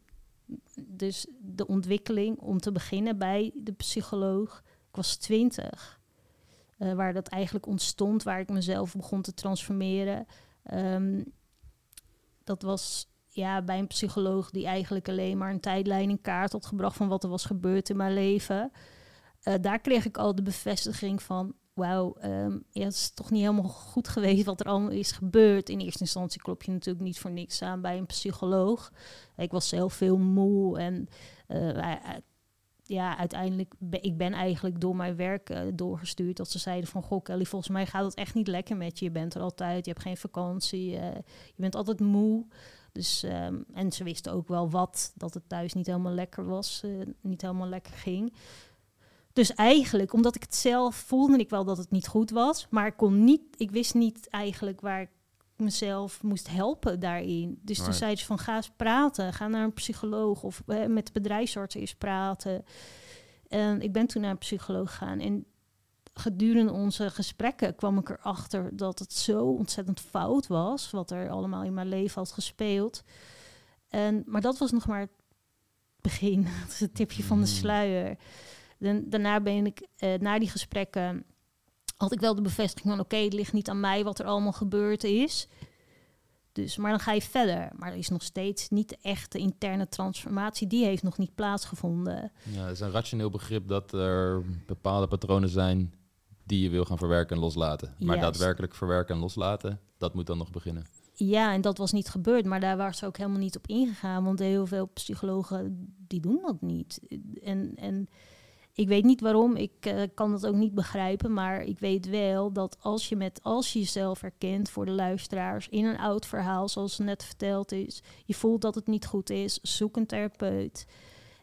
dus de ontwikkeling om te beginnen bij de psycholoog. Ik was twintig. eh, waar dat eigenlijk ontstond, waar ik mezelf begon te transformeren. Ehm, dat was ja, bij een psycholoog die eigenlijk alleen maar een tijdlijn in kaart had gebracht van wat er was gebeurd in mijn leven. Eh, daar kreeg ik al de bevestiging van, wauw, ehm, het is toch niet helemaal goed geweest wat er allemaal is gebeurd. In eerste instantie klop je natuurlijk niet voor niks aan bij een psycholoog. Ik was zelf veel moe en eh, ja, uiteindelijk ben ik ben eigenlijk door mijn werk eh, doorgestuurd. Dat ze zeiden van, goh Kelly, volgens mij gaat het echt niet lekker met je. Je bent er altijd, je hebt geen vakantie, eh, je bent altijd moe. Dus, ehm, en ze wisten ook wel wat, dat het thuis niet helemaal lekker was, niet helemaal lekker ging. Dus eigenlijk, omdat ik het zelf voelde ik wel dat het niet goed was, maar ik kon niet, ik wist niet eigenlijk waar ik mezelf moest helpen daarin. Dus toen zei ze van ga eens praten, ga naar een psycholoog of met de bedrijfsarts eens praten. En ik ben toen naar een psycholoog gegaan en gedurende onze gesprekken kwam ik erachter dat het zo ontzettend fout was, wat er allemaal in mijn leven had gespeeld. En, maar dat was nog maar het begin, [laughs] dat is het tipje van de Mm. sluier. Daarna ben ik, eh, na die gesprekken, had ik wel de bevestiging van, oké, het ligt niet aan mij wat er allemaal gebeurd is. Dus, maar dan ga je verder. Maar er is nog steeds niet de echte interne transformatie. Die heeft nog niet plaatsgevonden. Ja, het is een rationeel begrip dat er bepaalde patronen zijn die je wil gaan verwerken en loslaten. Maar Juist. daadwerkelijk verwerken en loslaten, dat moet dan nog beginnen. Ja, en dat was niet gebeurd, maar daar waren ze ook helemaal niet op ingegaan, want heel veel psychologen die doen dat niet. En, en ik weet niet waarom, ik eh, kan dat ook niet begrijpen, maar ik weet wel dat als je, met, als je jezelf herkent voor de luisteraars in een oud verhaal, zoals net verteld is, je voelt dat het niet goed is, zoek een therapeut.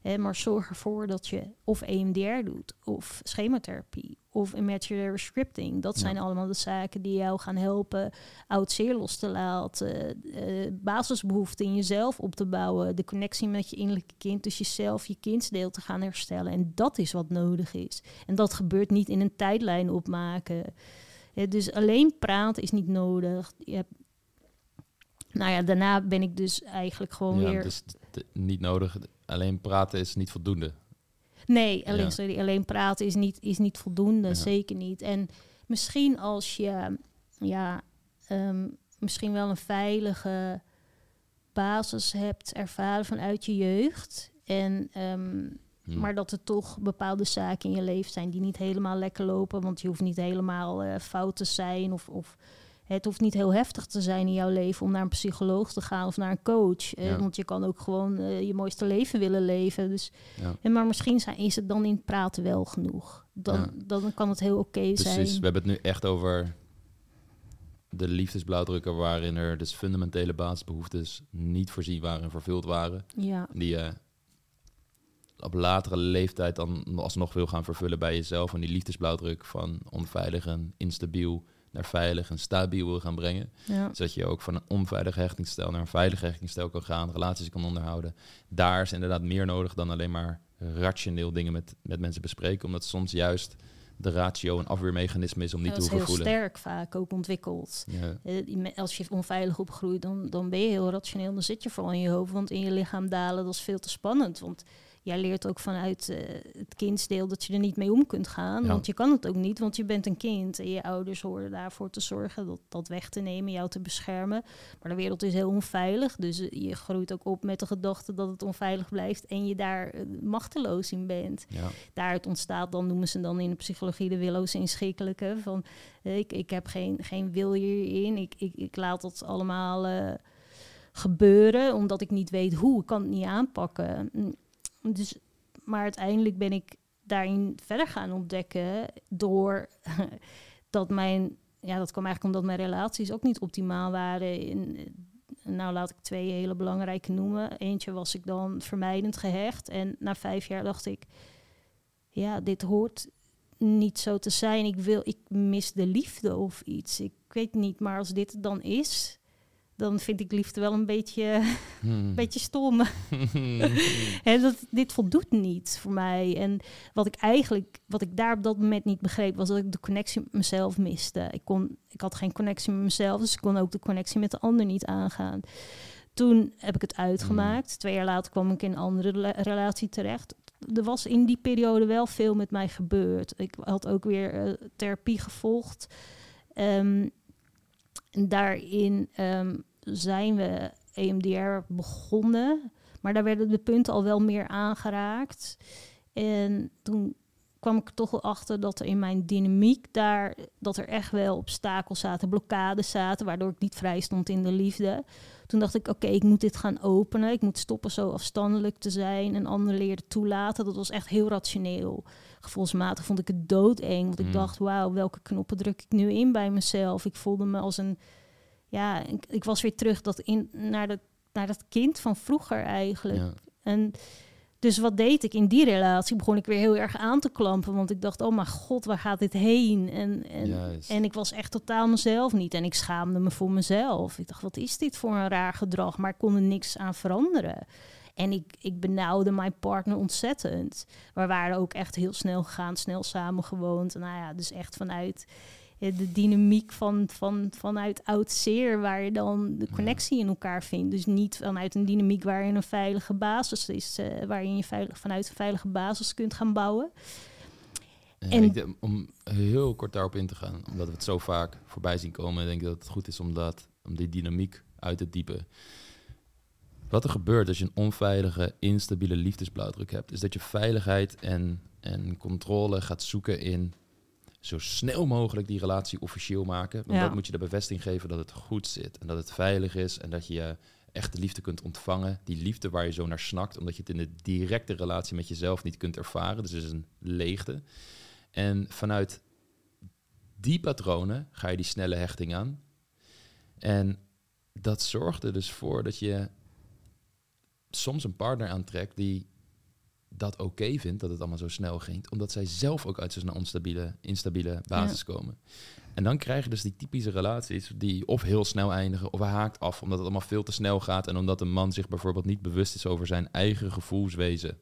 Hè, maar zorg ervoor dat je of EMDR doet, of schematherapie, of imaginary scripting. Dat zijn allemaal de zaken die jou gaan helpen oud zeer los te laten, uh, basisbehoeften in jezelf op te bouwen, de connectie met je innerlijke kind, dus jezelf, je kindsdeel te gaan herstellen. En dat is wat nodig is. En dat gebeurt niet in een tijdlijn opmaken. dus alleen praten is niet nodig. Je hebt nou ja, daarna ben ik dus eigenlijk gewoon ja, weer... Dus niet nodig, alleen praten is niet voldoende. Nee, alleen, sorry, alleen praten is niet, is niet voldoende, zeker niet. En misschien als je ja, ehm, misschien wel een veilige basis hebt ervaren vanuit je jeugd. En, ehm, hmm. Maar dat er toch bepaalde zaken in je leven zijn die niet helemaal lekker lopen. Want je hoeft niet helemaal uh, fout te zijn of, of het hoeft niet heel heftig te zijn in jouw leven om naar een psycholoog te gaan of naar een coach. Eh, want je kan ook gewoon uh, je mooiste leven willen leven. Dus, ja. en maar misschien zijn, is het dan in het praten wel genoeg. Dan, dan kan het heel oké zijn. Precies, we hebben het nu echt over de liefdesblauwdrukken waarin er dus fundamentele basisbehoeftes niet voorzien waren en vervuld waren. Ja. Die je op latere leeftijd dan alsnog wil gaan vervullen bij jezelf. En die liefdesblauwdruk van onveilig en instabiel naar veilig en stabiel wil gaan brengen. Ja. Zodat je ook van een onveilige hechtingsstijl naar een veilige hechtingsstijl kan gaan, relaties kan onderhouden. Daar is inderdaad meer nodig dan alleen maar rationeel dingen met, met mensen bespreken. Omdat soms juist de ratio een afweermechanisme is om niet te hoeven voelen. Dat is heel sterk vaak ook ontwikkeld. Ja. Eh, als je onveilig opgroeit, dan, dan ben je heel rationeel. Dan zit je vooral in je hoofd, want in je lichaam dalen, dat is veel te spannend. Want jij leert ook vanuit uh, het kindsdeel dat je er niet mee om kunt gaan. Want je kan het ook niet, want je bent een kind. En je ouders horen daarvoor te zorgen, dat, dat weg te nemen, jou te beschermen. Maar de wereld is heel onveilig. Dus eh, je groeit ook op met de gedachte dat het onveilig blijft. En je daar uh, machteloos in bent. Ja. Daaruit ontstaat dan, noemen ze dan in de psychologie de willoos inschikkelijke. Van ik, ik heb geen, geen wil hierin. Ik, ik, ik laat dat allemaal gebeuren, omdat ik niet weet hoe. Ik kan het niet aanpakken. Dus, maar uiteindelijk ben ik daarin verder gaan ontdekken door [laughs] dat mijn, ja, dat kwam eigenlijk omdat mijn relaties ook niet optimaal waren. In, nou, laat ik twee hele belangrijke noemen. Eentje was ik dan vermijdend gehecht. En na vijf jaar dacht ik, ja, dit hoort niet zo te zijn. Ik wil, ik mis de liefde of iets. Ik weet niet, maar als dit dan is, dan vind ik liefde wel een beetje, hmm. [laughs] beetje stom. [laughs] He, dat, dit voldoet niet voor mij. En wat ik eigenlijk, wat ik daar op dat moment niet begreep, was dat ik de connectie met mezelf miste. Ik, kon, ik had geen connectie met mezelf, dus ik kon ook de connectie met de ander niet aangaan. Toen heb ik het uitgemaakt. Hmm. Twee jaar later kwam ik in een andere relatie terecht. Er was in die periode wel veel met mij gebeurd. Ik had ook weer uh, therapie gevolgd. Um, en daarin um, zijn we EMDR begonnen. Maar daar werden de punten al wel meer aangeraakt. En toen kwam ik toch wel achter dat er in mijn dynamiek daar... dat er echt wel obstakels zaten, blokkades zaten... waardoor ik niet vrij stond in de liefde. Toen dacht ik, oké, ik moet dit gaan openen. Ik moet stoppen zo afstandelijk te zijn en anderen leren toelaten. Dat was echt heel rationeel gevoelsmatig vond ik het doodeng. Want ik mm. dacht, wauw, welke knoppen druk ik nu in bij mezelf? Ik voelde me als een... Ja, ik, ik was weer terug dat in, naar, dat, naar dat kind van vroeger eigenlijk. En dus wat deed ik in die relatie? Begon ik weer heel erg aan te klampen. Want ik dacht, oh mijn god, waar gaat dit heen? En, en, en ik was echt totaal mezelf niet. En ik schaamde me voor mezelf. Ik dacht, wat is dit voor een raar gedrag? Maar ik kon er niks aan veranderen. En ik, ik benauwde mijn partner ontzettend. We waren ook echt heel snel gegaan, snel samen gewoond. Nou ja, dus echt vanuit eh, de dynamiek van, van, vanuit oud zeer, waar je dan de connectie in elkaar vindt. Dus niet vanuit een dynamiek waarin een veilige basis is, uh, waarin je veilig, vanuit een veilige basis kunt gaan bouwen. en om heel kort daarop in te gaan, omdat we het zo vaak voorbij zien komen, denk ik dat het goed is om, dat, om die dynamiek uit te diepen. Wat er gebeurt als je een onveilige, instabiele liefdesblauwdruk hebt, is dat je veiligheid en, en controle gaat zoeken in zo snel mogelijk die relatie officieel maken. Want ja. dat moet je de bevestiging geven dat het goed zit en dat het veilig is en dat je echte liefde kunt ontvangen. Die liefde waar je zo naar snakt, omdat je het in de directe relatie met jezelf niet kunt ervaren. Dus het is een leegte. En vanuit die patronen ga je die snelle hechting aan. En dat zorgt er dus voor dat je soms een partner aantrekt die dat oké vindt, dat het allemaal zo snel ging, omdat zij zelf ook uit zo'n onstabiele, instabiele basis komen. En dan krijg je dus die typische relaties die of heel snel eindigen of haakt af omdat het allemaal veel te snel gaat en omdat een man zich bijvoorbeeld niet bewust is over zijn eigen gevoelswezen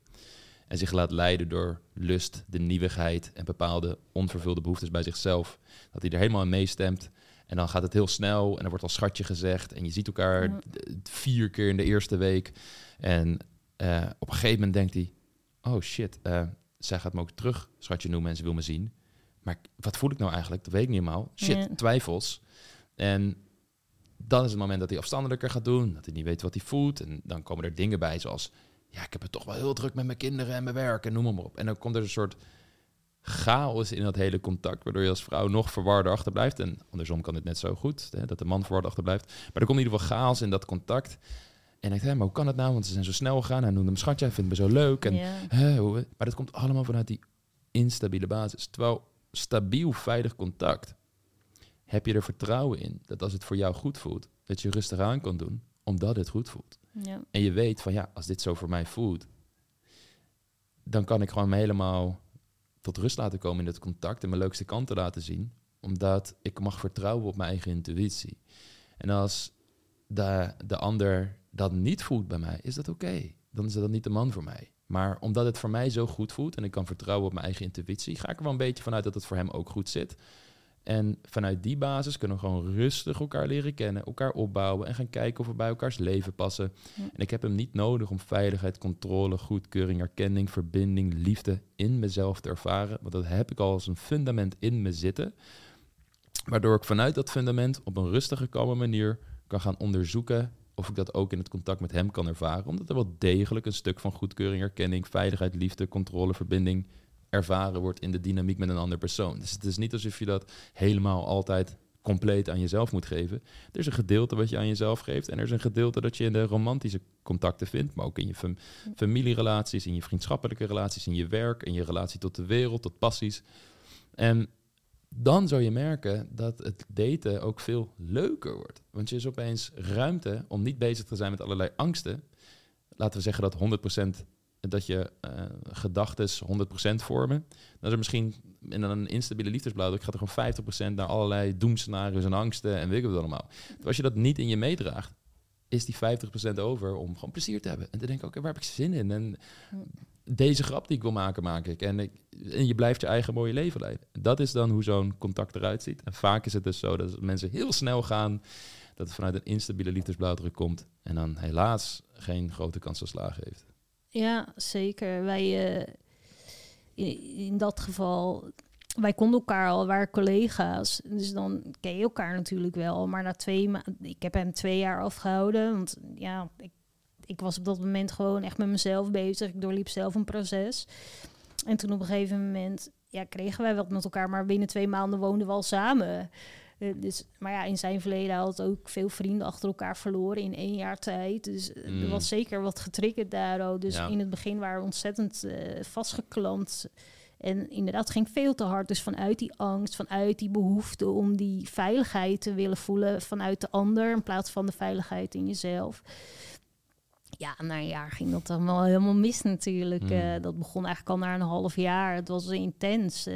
en zich laat leiden door lust, de nieuwigheid en bepaalde onvervulde behoeftes bij zichzelf. Dat hij er helemaal in meestemt en dan gaat het heel snel en er wordt al schatje gezegd en je ziet elkaar vier keer in de eerste week en uh, op een gegeven moment denkt hij, oh shit, uh, zij gaat me ook terug schatje noemen en ze wil me zien. Maar wat voel ik nou eigenlijk? Dat weet ik niet helemaal. Shit, twijfels. En dan is het moment dat hij afstandelijker gaat doen, dat hij niet weet wat hij voelt. En dan komen er dingen bij zoals, ja, ik heb het toch wel heel druk met mijn kinderen en mijn werk en noem maar op. En dan komt er een soort chaos in dat hele contact, waardoor je als vrouw nog verwarder achterblijft. En andersom kan het net zo goed, hè, dat de man verward achterblijft. Maar er komt in ieder geval chaos in dat contact. En ik dacht, maar hoe kan het nou? Want ze zijn zo snel gegaan. Hij noemde hem schatje, hij vindt me zo leuk. En, hè, hoe, maar dat komt allemaal vanuit die instabiele basis. Terwijl stabiel, veilig contact heb je er vertrouwen in dat als het voor jou goed voelt, dat je rustig aan kan doen, omdat het goed voelt. Ja. En je weet van ja, als dit zo voor mij voelt, dan kan ik gewoon me helemaal tot rust laten komen in het contact en mijn leukste kanten laten zien, omdat ik mag vertrouwen op mijn eigen intuïtie. En als de, de ander dat niet voelt bij mij, is dat oké. Dan is dat niet de man voor mij. Maar omdat het voor mij zo goed voelt en ik kan vertrouwen op mijn eigen intuïtie, ga ik er wel een beetje vanuit dat het voor hem ook goed zit. En vanuit die basis kunnen we gewoon rustig elkaar leren kennen, elkaar opbouwen en gaan kijken of we bij elkaars leven passen. En ik heb hem niet nodig om veiligheid, controle, goedkeuring, erkenning, verbinding, liefde in mezelf te ervaren. Want dat heb ik al als een fundament in me zitten. Waardoor ik vanuit dat fundament op een rustige, kalme manier kan gaan onderzoeken of ik dat ook in het contact met hem kan ervaren. Omdat er wel degelijk een stuk van goedkeuring, erkenning, veiligheid, liefde, controle, verbinding ervaren wordt in de dynamiek met een ander persoon. Dus het is niet alsof je dat helemaal altijd compleet aan jezelf moet geven. Er is een gedeelte wat je aan jezelf geeft en er is een gedeelte dat je in de romantische contacten vindt, maar ook in je familierelaties, in je vriendschappelijke relaties, in je werk, in je relatie tot de wereld, tot passies. En dan zou je merken dat het daten ook veel leuker wordt. Want je is opeens ruimte om niet bezig te zijn met allerlei angsten. Laten we zeggen dat 100% dat je uh, gedachten 100% vormen. Dan is er misschien in een instabiele liefdesblauwdruk gaat er gewoon 50% naar allerlei doemscenario's en angsten en weet ik wat allemaal. Dus als je dat niet in je meedraagt, is die 50% over om gewoon plezier te hebben. En te denken, oké, waar heb ik zin in? En deze grap die ik wil maken, maak ik. En, ik. en je blijft je eigen mooie leven leiden. Dat is dan hoe zo'n contact eruit ziet. En vaak is het dus zo dat mensen heel snel gaan, dat het vanuit een instabiele liefdesblauwdruk komt. En dan helaas geen grote kans van slagen heeft. Ja, zeker. Wij, in, in, dat geval, wij konden elkaar al, waren collega's. Dus dan ken je elkaar natuurlijk wel. Maar na twee maanden, ik heb hem twee jaar afgehouden. Want ja, ik ik was op dat moment gewoon echt met mezelf bezig. Ik doorliep zelf een proces. En toen op een gegeven moment ja, kregen wij wat met elkaar, maar binnen twee maanden woonden we al samen. Uh, dus, maar ja, in zijn verleden had ook veel vrienden achter elkaar verloren in één jaar tijd. Dus eh, er mm. was zeker wat getriggerd daar. Dus in het begin waren we ontzettend uh, vastgeklampt. En inderdaad, ging veel te hard. Dus vanuit die angst, vanuit die behoefte om die veiligheid te willen voelen vanuit de ander, in plaats van de veiligheid in jezelf ja, na een jaar ging dat dan wel helemaal mis natuurlijk. Mm. Uh, dat begon eigenlijk al na een half jaar. Het was intens. Uh,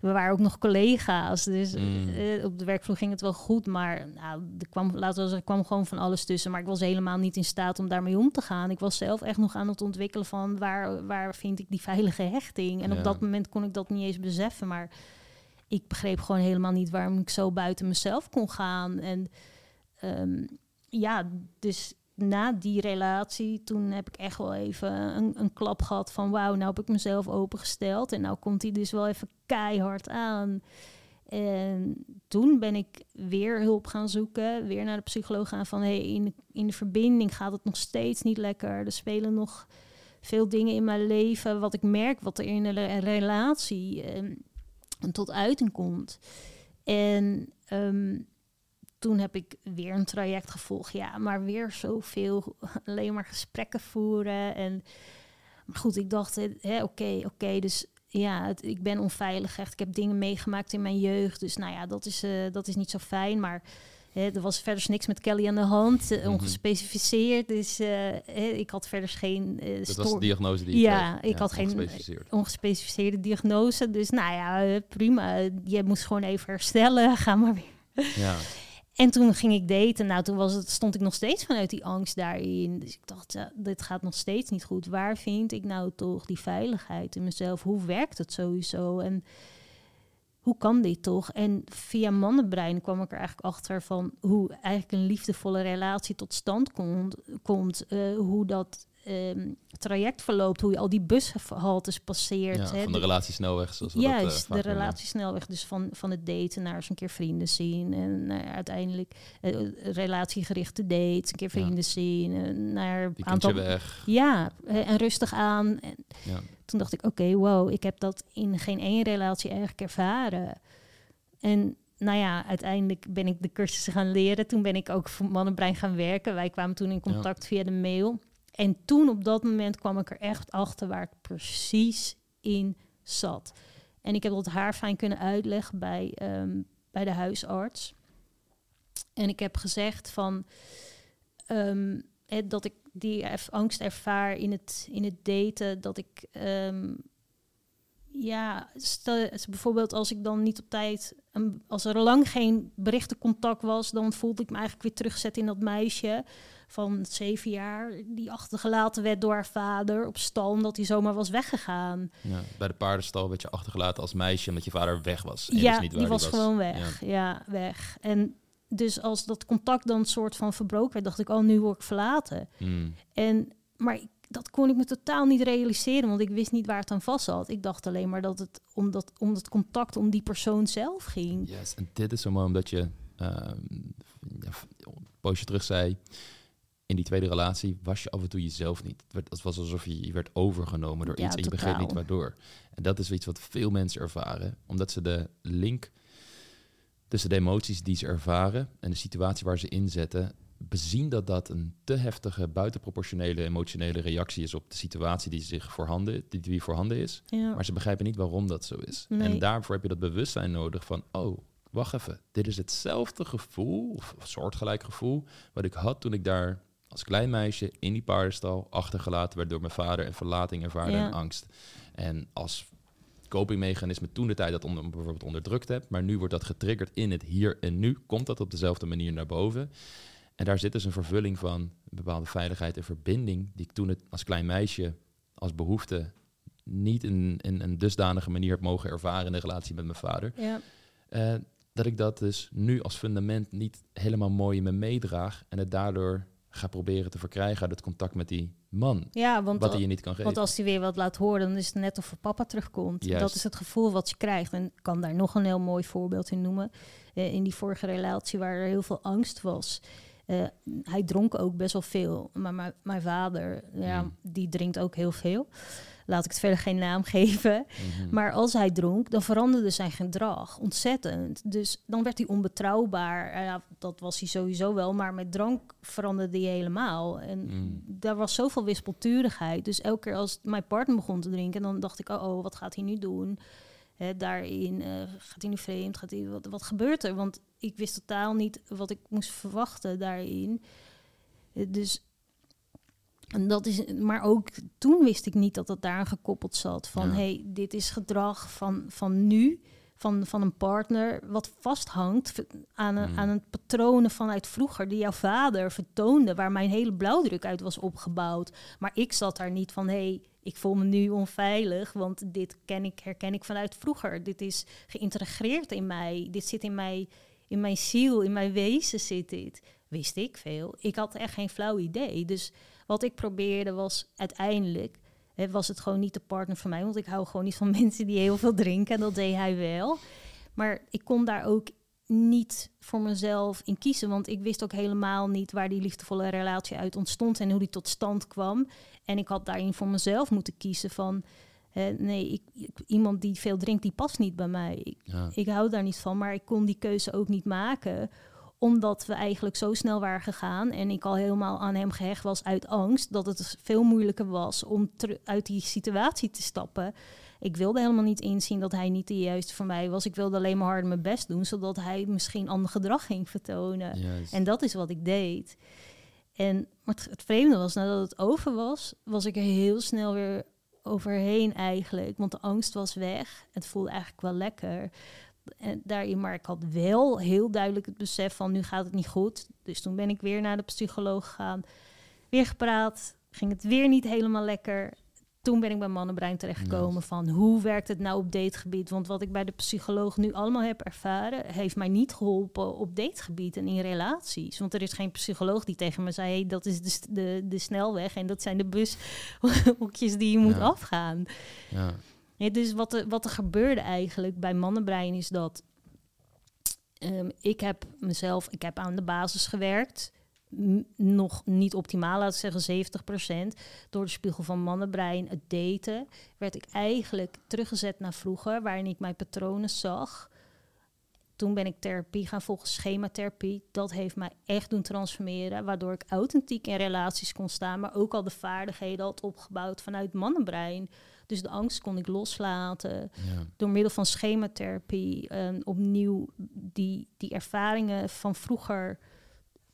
we waren ook nog collega's, dus mm. uh, op de werkvloer ging het wel goed. Maar nou, er kwam, laten we zeggen, er kwam gewoon van alles tussen. Maar ik was helemaal niet in staat om daarmee om te gaan. Ik was zelf echt nog aan het ontwikkelen van waar, waar vind ik die veilige hechting. En op dat moment kon ik dat niet eens beseffen. Maar ik begreep gewoon helemaal niet waarom ik zo buiten mezelf kon gaan. En um, ja, dus na die relatie, toen heb ik echt wel even een, een klap gehad van wauw, nou heb ik mezelf opengesteld en nou komt hij dus wel even keihard aan. En toen ben ik weer hulp gaan zoeken, weer naar de psycholoog gaan van hey, in, in de verbinding gaat het nog steeds niet lekker. Er spelen nog veel dingen in mijn leven wat ik merk wat er in een relatie um, tot uiting komt. En um, toen heb ik weer een traject gevolgd. Ja, maar weer zoveel, alleen maar gesprekken voeren. En, maar goed, ik dacht, oké, oké, dus ja, het, ik ben onveilig echt. Ik heb dingen meegemaakt in mijn jeugd. Dus nou ja, dat is, uh, dat is niet zo fijn. Maar hè, er was verder niks met Kelly aan de hand, uh, ongespecificeerd. Dus uh, ik had verder geen... dat was de diagnose die Ja, ik had geen ongespecificeerde diagnose. Dus nou ja, prima. Je moest gewoon even herstellen. [laughs] Ga maar weer. Ja. En toen ging ik daten. Nou, toen was het, stond ik nog steeds vanuit die angst daarin. Dus ik dacht, ja, dit gaat nog steeds niet goed. Waar vind ik nou toch die veiligheid in mezelf? Hoe werkt het sowieso? En hoe kan dit toch? En via mannenbrein kwam ik er eigenlijk achter van hoe eigenlijk een liefdevolle relatie tot stand komt. komt uh, hoe dat um, traject verloopt, hoe je al die bushaltes passeert. Ja, hè, van de relatiesnelweg, zoals we Juist, dat, uh, de relatiesnelweg. Dus van, van het daten naar eens een keer vrienden zien. En naar uiteindelijk uh, relatiegerichte dates, een keer vrienden ja. zien. En naar aantal... weg. Ja, en rustig aan. En ja. Toen dacht ik, oké, okay, wow, ik heb dat in geen één relatie eigenlijk ervaren. En nou ja, uiteindelijk ben ik de cursussen gaan leren. Toen ben ik ook voor Mannenbrein gaan werken. Wij kwamen toen in contact ja. via de mail. En toen op dat moment kwam ik er echt achter waar het precies in zat. En ik heb dat haar fijn kunnen uitleggen bij, um, bij de huisarts. En ik heb gezegd van het, dat ik die angst ervaar in het, in het daten. Dat ik um, ja, stel, bijvoorbeeld als ik dan niet op tijd, als er lang geen berichtencontact was, dan voelde ik me eigenlijk weer terugzet in dat meisje van zeven jaar, die achtergelaten werd door haar vader op stal, omdat hij zomaar was weggegaan. Ja, bij de paardenstal werd je achtergelaten als meisje, omdat je vader weg was. ja, niet die was, gewoon weg. Ja. ja. weg. En dus als dat contact dan soort van verbroken werd, dacht ik, oh, nu word ik verlaten. Mm. En, maar ik, dat kon ik me totaal niet realiseren, want ik wist niet waar het aan vast zat. Ik dacht alleen maar dat het om dat, om dat contact om die persoon zelf ging. Yes, en dit is zo mooi omdat je ja, een poosje terug zei, in die tweede relatie was je af en toe jezelf niet. Het, werd, het was alsof je, je werd overgenomen door ja, iets en je begreep niet waardoor. En dat is iets wat veel mensen ervaren, omdat ze de link tussen de emoties die ze ervaren en de situatie waar ze in zetten, bezien dat dat een te heftige, buitenproportionele emotionele reactie is op de situatie die zich voorhanden, die, die voorhanden is. Ja. Maar ze begrijpen niet waarom dat zo is. Nee. En daarvoor heb je dat bewustzijn nodig van, oh, wacht even, dit is hetzelfde gevoel, of soortgelijk gevoel, wat ik had toen ik daar als klein meisje in die paardenstal achtergelaten werd door mijn vader en verlating ervaarde Ja. en angst. En als copingmechanisme toen de tijd dat onder, bijvoorbeeld onderdrukt heb, maar nu wordt dat getriggerd in het hier en nu, komt dat op dezelfde manier naar boven. En daar zit dus een vervulling van een bepaalde veiligheid en verbinding, die ik toen het als klein meisje als behoefte niet in, in een dusdanige manier heb mogen ervaren in de relatie met mijn vader. Ja. Eh, dat ik dat dus nu als fundament niet helemaal mooi in me meedraag en het daardoor ga proberen te verkrijgen uit het contact met die man. Ja, want, wat hij je niet kan geven. want als hij weer wat laat horen, dan is het net of papa terugkomt. Juist. Dat is het gevoel wat je krijgt. En ik kan daar nog een heel mooi voorbeeld in noemen. Eh, in die vorige relatie waar er heel veel angst was. Eh, hij dronk ook best wel veel. Maar mijn- mijn vader, ja, Mm. die drinkt ook heel veel. Laat ik het verder geen naam [laughs] geven. Mhm. Maar als hij dronk, dan veranderde zijn gedrag ontzettend. Dus dan werd hij onbetrouwbaar. Eh, Ja, dat was hij sowieso wel, maar met drank veranderde hij helemaal. En Mm. daar was zoveel wispelturigheid. Dus elke keer als mijn partner begon te drinken, dan dacht ik, oh, oh wat gaat hij nu doen? Daarin eh, gaat hij nu vreemd? Gaat hij, wat, wat gebeurt er? Want ik wist totaal niet wat ik moest verwachten daarin. Eh, Dus en dat is, maar ook toen wist ik niet dat het daaraan gekoppeld zat. Van Ja. hey, dit is gedrag van, van nu, van, van een partner, wat vasthangt aan een, Mm. aan een patronen vanuit vroeger, die jouw vader vertoonde, waar mijn hele blauwdruk uit was opgebouwd. Maar ik zat daar niet van hey, ik voel me nu onveilig, want dit ken ik, herken ik vanuit vroeger. Dit is geïntegreerd in mij. Dit zit in mij, in mijn ziel, in mijn wezen zit dit. Wist ik veel. Ik had echt geen flauw idee. Dus wat ik probeerde was uiteindelijk, hè, was het gewoon niet de partner van mij, want ik hou gewoon niet van [laughs] mensen die heel veel drinken en dat deed hij wel. Maar ik kon daar ook niet voor mezelf in kiezen, want ik wist ook helemaal niet waar die liefdevolle relatie uit ontstond en hoe die tot stand kwam. En ik had daarin voor mezelf moeten kiezen van, nee, ik, ik- iemand die veel drinkt, die past niet bij mij. Ik, Ja. ik hou daar niet van, maar ik kon die keuze ook niet maken omdat we eigenlijk zo snel waren gegaan en ik al helemaal aan hem gehecht was uit angst, dat het dus veel moeilijker was om uit die situatie te stappen. Ik wilde helemaal niet inzien dat hij niet de juiste voor mij was. Ik wilde alleen maar harder mijn best doen, zodat hij misschien ander gedrag ging vertonen. En dat is wat ik deed. En het, het vreemde was, nadat het over was, was ik er heel snel weer overheen eigenlijk. Want de angst was weg. Het voelde eigenlijk wel lekker. En daarin, maar ik had wel heel duidelijk het besef van nu gaat het niet goed. Dus toen ben ik weer naar de psycholoog gegaan. Weer gepraat. Ging het weer niet helemaal lekker toen ben ik bij Mannenbrein terechtgekomen van hoe werkt het nou op dategebied? Want wat ik bij de psycholoog nu allemaal heb ervaren, heeft mij niet geholpen op dategebied en in relaties. Want er is geen psycholoog die tegen me zei, hey, dat is de, de, de snelweg en dat zijn de bushoekjes die je moet afgaan. Ja. Ja, dus wat er, wat er gebeurde eigenlijk bij Mannenbrein is dat um, ik heb mezelf, ik heb aan de basis gewerkt nog niet optimaal, laten we zeggen 70%. Door de spiegel van mannenbrein, het daten, werd ik eigenlijk teruggezet naar vroeger, waarin ik mijn patronen zag. Toen ben ik therapie gaan volgen, schematherapie. Dat heeft mij echt doen transformeren, waardoor ik authentiek in relaties kon staan, maar ook al de vaardigheden had opgebouwd vanuit mannenbrein. Dus de angst kon ik loslaten. Door middel van schematherapie um, opnieuw die, die ervaringen van vroeger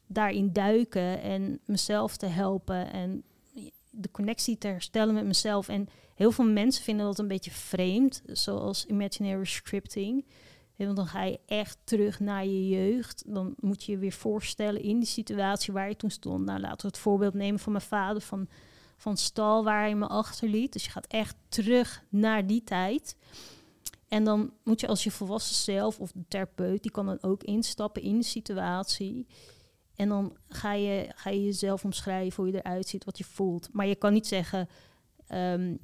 daarin duiken en mezelf te helpen en de connectie te herstellen met mezelf. En heel veel mensen vinden dat een beetje vreemd, zoals imaginary scripting. Want dan ga je echt terug naar je jeugd. Dan moet je je weer voorstellen in die situatie waar je toen stond. Nou, laten we het voorbeeld nemen van mijn vader van, van stal waar hij me achterliet. Dus je gaat echt terug naar die tijd. En dan moet je als je volwassen zelf of de therapeut, die kan dan ook instappen in de situatie. En dan ga je, ga je jezelf omschrijven hoe je eruit ziet, wat je voelt. Maar je kan niet zeggen, um,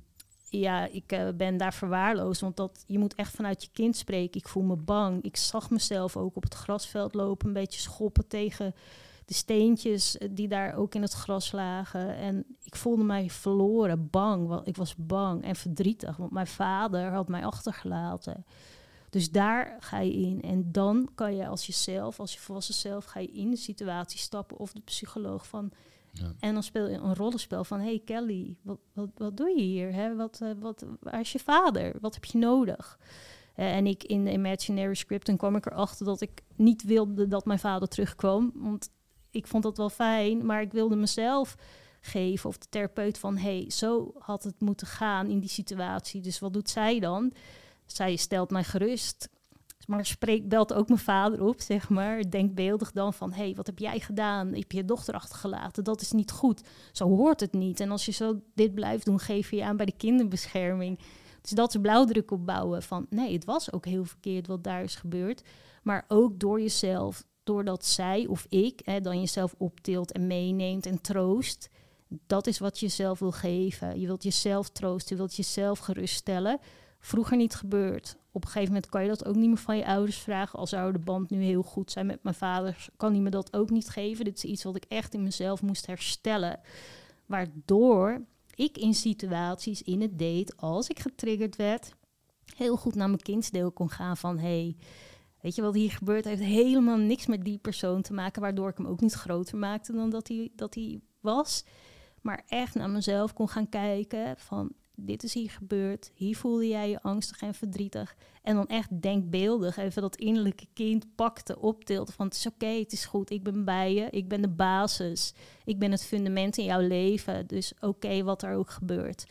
ja, ik uh, ben daar verwaarloosd. Want dat, je moet echt vanuit je kind spreken. Ik voel me bang. Ik zag mezelf ook op het grasveld lopen, een beetje schoppen tegen de steentjes eh, die daar ook in het gras lagen. En ik voelde mij verloren, bang. Ik was bang en verdrietig, want mijn vader had mij achtergelaten. Dus daar ga je in. En dan kan je als jezelf, als je volwassen zelf, ga je in de situatie stappen of de psycholoog van. Ja. En dan speel je een rollenspel van: Hey Kelly, wat, wat, wat doe je hier? Hè? Wat, uh, wat, waar is je vader? Wat heb je nodig? Uh, en ik in de imaginary script, dan kwam ik erachter dat ik niet wilde dat mijn vader terugkwam. Want ik vond dat wel fijn, maar ik wilde mezelf geven of de therapeut van: Hey, zo had het moeten gaan in die situatie. Dus wat doet zij dan? Zij stelt mij gerust. Maar spreekt, belt ook mijn vader op, zeg maar. Denkbeeldig dan van, hé, hey, wat heb jij gedaan? Heb je je dochter achtergelaten? Dat is niet goed. Zo hoort het niet. En als je zo dit blijft doen, geef je je aan bij de kinderbescherming. Dus dat is blauwdruk opbouwen van, nee, het was ook heel verkeerd wat daar is gebeurd. Maar ook door jezelf, doordat zij of ik hè, dan jezelf optilt en meeneemt en troost. Dat is wat je zelf wil geven. Je wilt jezelf troosten, je wilt jezelf geruststellen vroeger niet gebeurd. Op een gegeven moment kan je dat ook niet meer van je ouders vragen. Al zou de band nu heel goed zijn met mijn vader, kan hij me dat ook niet geven. Dit is iets wat ik echt in mezelf moest herstellen. Waardoor ik in situaties in het date, als ik getriggerd werd, heel goed naar mijn kindsdeel kon gaan van hey, weet je wat hier gebeurt, heeft helemaal niks met die persoon te maken, waardoor ik hem ook niet groter maakte dan dat hij, dat hij was. Maar echt naar mezelf kon gaan kijken van dit is hier gebeurd, hier voelde jij je angstig en verdrietig. En dan echt denkbeeldig even dat innerlijke kind pakte, optilde van het is oké, het is goed, ik ben bij je, ik ben de basis, ik ben het fundament in jouw leven, dus oké wat er ook gebeurt.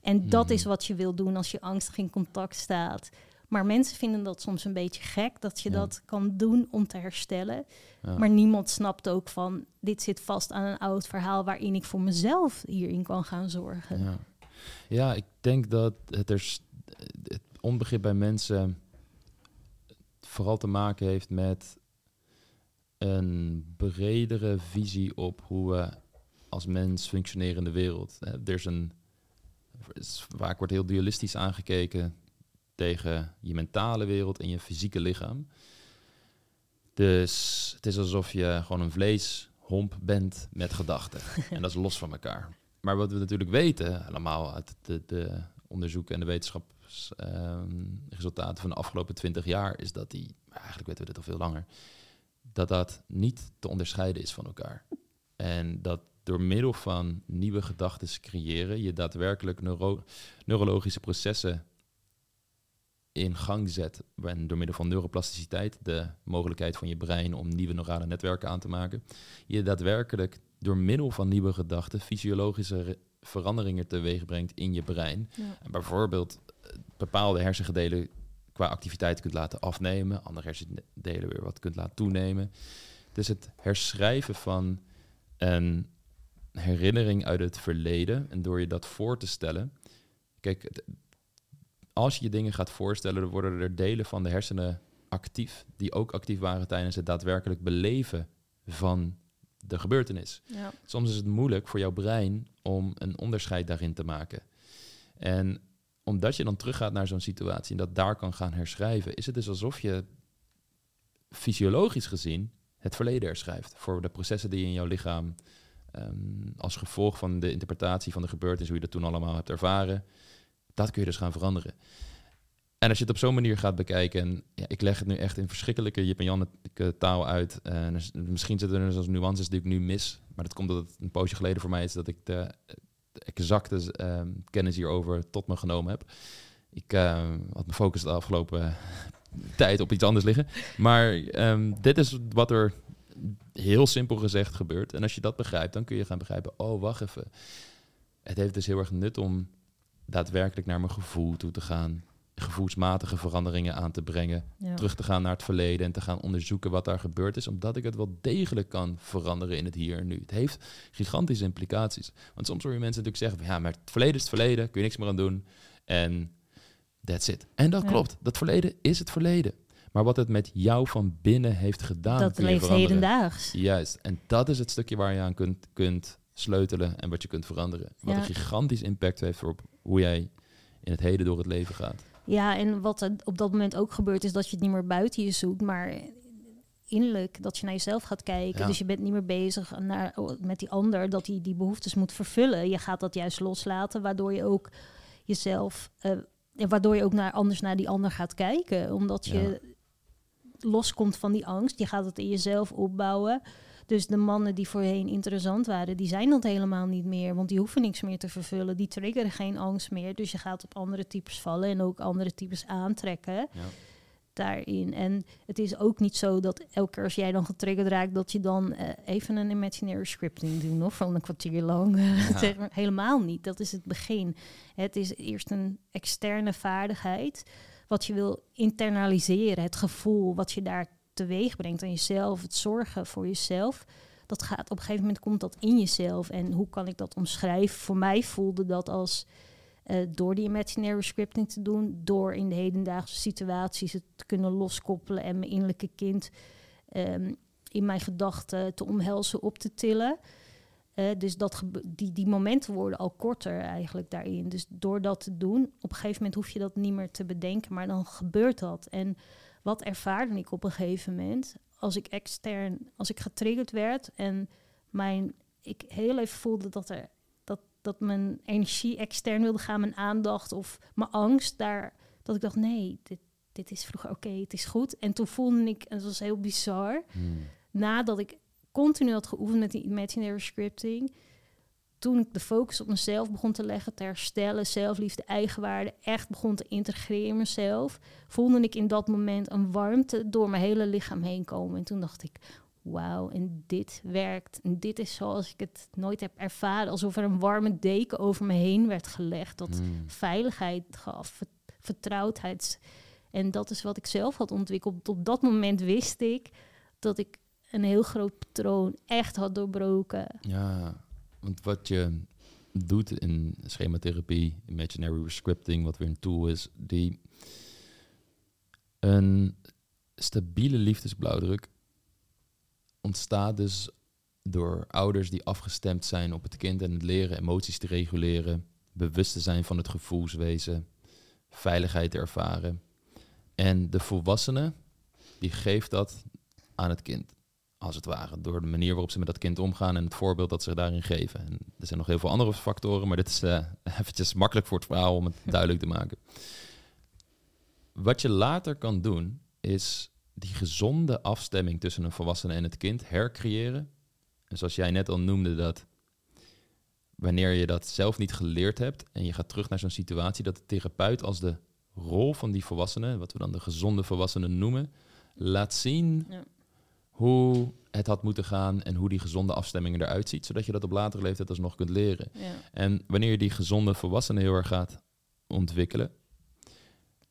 En dat is mhm. wat je wil doen als je angstig in contact staat. Maar mensen vinden dat soms een beetje gek dat je dat kan doen om te herstellen. Maar niemand snapt ook van dit zit vast aan een oud verhaal waarin ik voor mezelf hierin kan gaan zorgen. Ja. Ja, ik denk dat het, er, het onbegrip bij mensen vooral te maken heeft met een bredere visie op hoe we als mens functioneren in de wereld. Er is een, vaak wordt heel dualistisch aangekeken tegen je mentale wereld en je fysieke lichaam. Dus het is alsof je gewoon een vleeshomp bent met gedachten. [laughs] en dat is los van elkaar. Maar wat we natuurlijk weten, helemaal uit de, de onderzoeken en de wetenschapsresultaten ehm, van de afgelopen twintig jaar, is dat die, eigenlijk weten we dit al veel langer, dat dat niet te onderscheiden is van elkaar. En dat door middel van nieuwe gedachten te creëren, je daadwerkelijk neuro neurologische processen in gang zet. En door middel van neuroplasticiteit, de mogelijkheid van je brein om nieuwe neurale netwerken aan te maken, je daadwerkelijk door middel van nieuwe gedachten fysiologische veranderingen teweeg brengt in je brein. Ja. En bijvoorbeeld eh, bepaalde hersengedelen qua activiteit kunt laten afnemen, andere hersendelen weer wat kunt laten toenemen. Dus het herschrijven van een herinnering uit het verleden en door je dat voor te stellen. Kijk, als je je dingen gaat voorstellen, dan worden er delen van de hersenen actief, die ook actief waren tijdens het daadwerkelijk beleven van de gebeurtenis. Ja. Soms is het moeilijk voor jouw brein om een onderscheid daarin te maken. En omdat je dan teruggaat naar zo'n situatie en dat daar kan gaan herschrijven, is het dus alsof je fysiologisch gezien het verleden herschrijft. Voor de processen die in jouw lichaam ehm, als gevolg van de interpretatie van de gebeurtenis, hoe je dat toen allemaal hebt ervaren, dat kun je dus gaan veranderen. En als je het op zo'n manier gaat bekijken, en ja, ik leg het nu echt in verschrikkelijke Jip en Janneke taal uit. En er is- misschien zitten er zelfs nuances die ik nu mis. Maar dat komt omdat het een poosje geleden voor mij is dat ik de, de exacte ehm, kennis hierover tot me genomen heb. Ik ehm, had mijn focus de afgelopen [laughs] tijd op iets anders liggen. Maar ehm, dit is wat er heel simpel gezegd gebeurt. En als je dat begrijpt, dan kun je gaan begrijpen, oh wacht even. Het heeft dus heel erg nut om daadwerkelijk naar mijn gevoel toe te gaan. Gevoelsmatige veranderingen aan te brengen. Ja. Terug te gaan naar het verleden en te gaan onderzoeken wat daar gebeurd is. Omdat ik het wel degelijk kan veranderen in het hier en nu. Het heeft gigantische implicaties. Want soms hoor je mensen natuurlijk zeggen, van, ja, maar het verleden is het verleden. Kun je niks meer aan doen. En that's it. En dat Ja. klopt. Dat verleden is het verleden. Maar wat het met jou van binnen heeft gedaan, dat leeft hedendaags. Juist. En dat is het stukje waar je aan kunt, kunt sleutelen en wat je kunt veranderen. Wat Ja. een gigantisch impact heeft op hoe jij in het heden door het leven gaat. Ja, en wat er op dat moment ook gebeurt, is dat je het niet meer buiten je zoekt, maar innerlijk dat je naar jezelf gaat kijken. Ja. Dus je bent niet meer bezig naar, met die ander dat hij die behoeftes moet vervullen. Je gaat dat juist loslaten, waardoor je ook jezelf, en waardoor je ook naar, anders naar die ander gaat kijken. Omdat je loskomt van die angst. Je gaat het in jezelf opbouwen. Dus de mannen die voorheen interessant waren, die zijn dat helemaal niet meer. Want die hoeven niks meer te vervullen. Die triggeren geen angst meer. Dus je gaat op andere types vallen en ook andere types aantrekken Ja. daarin. En het is ook niet zo dat elke keer als jij dan getriggerd raakt, dat je dan eh, even een imaginary scripting doet, of van een kwartier lang. [laughs] Ja. Helemaal niet. Dat is het begin. Het is eerst een externe vaardigheid wat je wil internaliseren, het gevoel wat je daar teweeg brengt aan jezelf, het zorgen voor jezelf. Dat gaat op een gegeven moment komt dat in jezelf. En hoe kan ik dat omschrijven? Voor mij voelde dat als eh, door die imaginary scripting te doen, door in de hedendaagse situaties het te kunnen loskoppelen en mijn innerlijke kind ehm, in mijn gedachten te omhelzen, op te tillen. Eh, dus dat die, die momenten worden al korter eigenlijk daarin. Dus door dat te doen, op een gegeven moment hoef je dat niet meer te bedenken, maar dan gebeurt dat. En wat ervaarde ik op een gegeven moment als ik extern, als ik getriggerd werd en mijn, ik heel even voelde dat er dat, dat mijn energie extern wilde gaan, mijn aandacht of mijn angst daar, dat ik dacht nee, dit, dit is vroeger oké, het is goed. En toen voelde ik, en dat was heel bizar, Hmm. nadat ik continu had geoefend met die imaginary scripting, toen ik de focus op mezelf begon te leggen, te herstellen, zelfliefde, eigenwaarde, echt begon te integreren in mezelf, voelde ik in dat moment een warmte door mijn hele lichaam heen komen. En toen dacht ik, wauw, en dit werkt. En dit is zoals ik het nooit heb ervaren, alsof er een warme deken over me heen werd gelegd, dat Hmm. veiligheid gaf, ver- vertrouwdheid. En dat is wat ik zelf had ontwikkeld. Op dat moment wist ik dat ik een heel groot patroon echt had doorbroken. Ja, want wat je doet in schematherapie, imaginary scripting, wat weer een tool is, die een stabiele liefdesblauwdruk ontstaat dus door ouders die afgestemd zijn op het kind en het leren emoties te reguleren, bewust te zijn van het gevoelswezen, veiligheid te ervaren. En de volwassene, die geeft dat aan het kind als het ware, door de manier waarop ze met dat kind omgaan en het voorbeeld dat ze daarin geven. En er zijn nog heel veel andere factoren, maar dit is eh [laughs] eventjes makkelijk voor het verhaal om het [laughs] duidelijk te maken. Wat je later kan doen, is die gezonde afstemming tussen een volwassene en het kind hercreëren. En zoals jij net al noemde, dat wanneer je dat zelf niet geleerd hebt en je gaat terug naar zo'n situatie, dat de therapeut als de rol van die volwassene, wat we dan de gezonde volwassene noemen, laat zien Ja. Hoe het had moeten gaan en hoe die gezonde afstemming eruit ziet, zodat je dat op latere leeftijd alsnog kunt leren. Ja. En wanneer je die gezonde volwassene heel erg gaat ontwikkelen,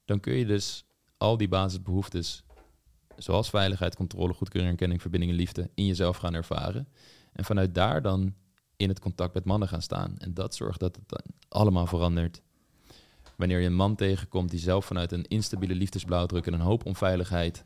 dan kun je dus al die basisbehoeftes, zoals veiligheid, controle, goedkeuring, erkenning, verbinding en liefde, in jezelf gaan ervaren. En vanuit daar dan in het contact met mannen gaan staan. En dat zorgt dat het dan allemaal verandert. Wanneer je een man tegenkomt die zelf vanuit een instabiele liefdesblauwdruk en een hoop onveiligheid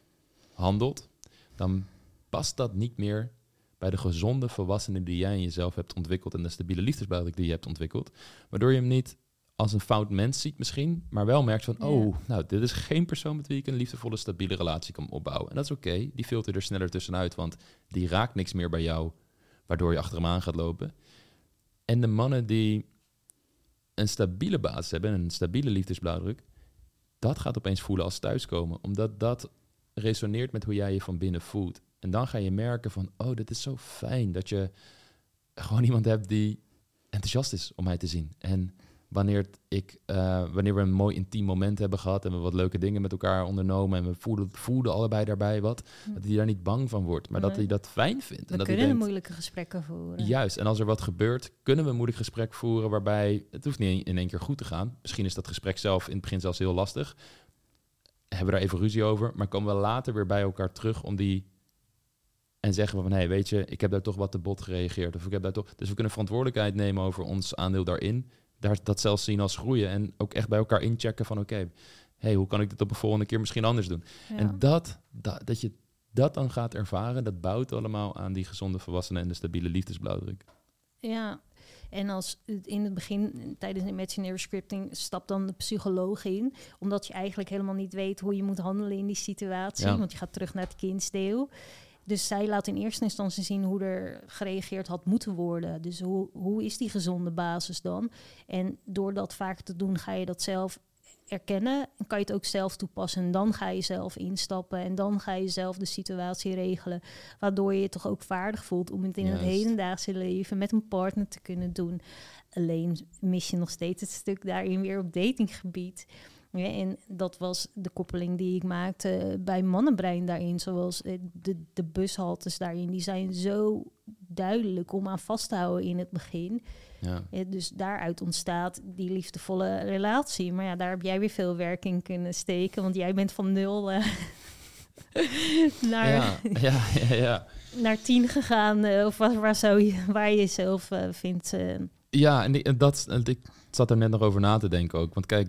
handelt, dan past dat niet meer bij de gezonde volwassenen die jij in jezelf hebt ontwikkeld en de stabiele liefdesblauwdruk die je hebt ontwikkeld. Waardoor je hem niet als een fout mens ziet misschien, maar wel merkt van, Ja. oh, nou, dit is geen persoon met wie ik een liefdevolle, stabiele relatie kan opbouwen. En dat is oké, die filter er sneller tussenuit, want die raakt niks meer bij jou, waardoor je achter hem aan gaat lopen. En de mannen die een stabiele basis hebben, en een stabiele liefdesblauwdruk, dat gaat opeens voelen als thuiskomen, omdat dat resoneert met hoe jij je van binnen voelt. En dan ga je merken van, oh, dit is zo fijn dat je gewoon iemand hebt die enthousiast is om mij te zien. En wanneer, ik, eh, wanneer we een mooi intiem moment hebben gehad en we wat leuke dingen met elkaar ondernomen en we voelden, voelden allebei daarbij wat, dat hij daar niet bang van wordt, maar dat hij dat fijn vindt. We en dat kunnen denkt, moeilijke gesprekken voeren. Juist, en als er wat gebeurt, kunnen we een moeilijk gesprek voeren waarbij het hoeft niet in één keer goed te gaan. Misschien is dat gesprek zelf in het begin zelfs heel lastig. Hebben we daar even ruzie over, maar komen we later weer bij elkaar terug om die en zeggen we van, hé, hey, weet je, ik heb daar toch wat te bot gereageerd. Of ik heb daar toch... Dus we kunnen verantwoordelijkheid nemen over ons aandeel daarin. Daar, dat zelfs zien als groeien. En ook echt bij elkaar inchecken van, oké, hey, hoe kan ik dit op een volgende keer misschien anders doen? Ja. En dat, dat, dat je dat dan gaat ervaren, dat bouwt allemaal aan die gezonde volwassenen en de stabiele liefdesblauwdruk. Ja, en als het in het begin, tijdens de imaginary scripting, stapt dan de psycholoog in. Omdat je eigenlijk helemaal niet weet hoe je moet handelen in die situatie. Ja. Want je gaat terug naar het kindsdeel. Dus zij laat in eerste instantie zien hoe er gereageerd had moeten worden. Dus hoe, hoe is die gezonde basis dan? En door dat vaak te doen, ga je dat zelf erkennen. En kan je het ook zelf toepassen. En dan ga je zelf instappen. En dan ga je zelf de situatie regelen. Waardoor je je toch ook vaardig voelt om het in het hedendaagse leven met een partner te kunnen doen. Alleen mis je nog steeds het stuk daarin weer op datinggebied. Ja, en dat was de koppeling die ik maakte bij mannenbrein daarin. Zoals eh, de, de bushaltes daarin. Die zijn zo duidelijk om aan vast te houden in het begin. Ja. Eh, Dus daaruit ontstaat die liefdevolle relatie. Maar ja, daar heb jij weer veel werk in kunnen steken. Want jij bent van nul eh, [laughs] naar, Ja, ja, ja, ja. naar tien gegaan. of waar, waar, zou je, waar je jezelf vindt. Ja, en, die- dat, ik zat er net nog over na te denken ook. Want kijk,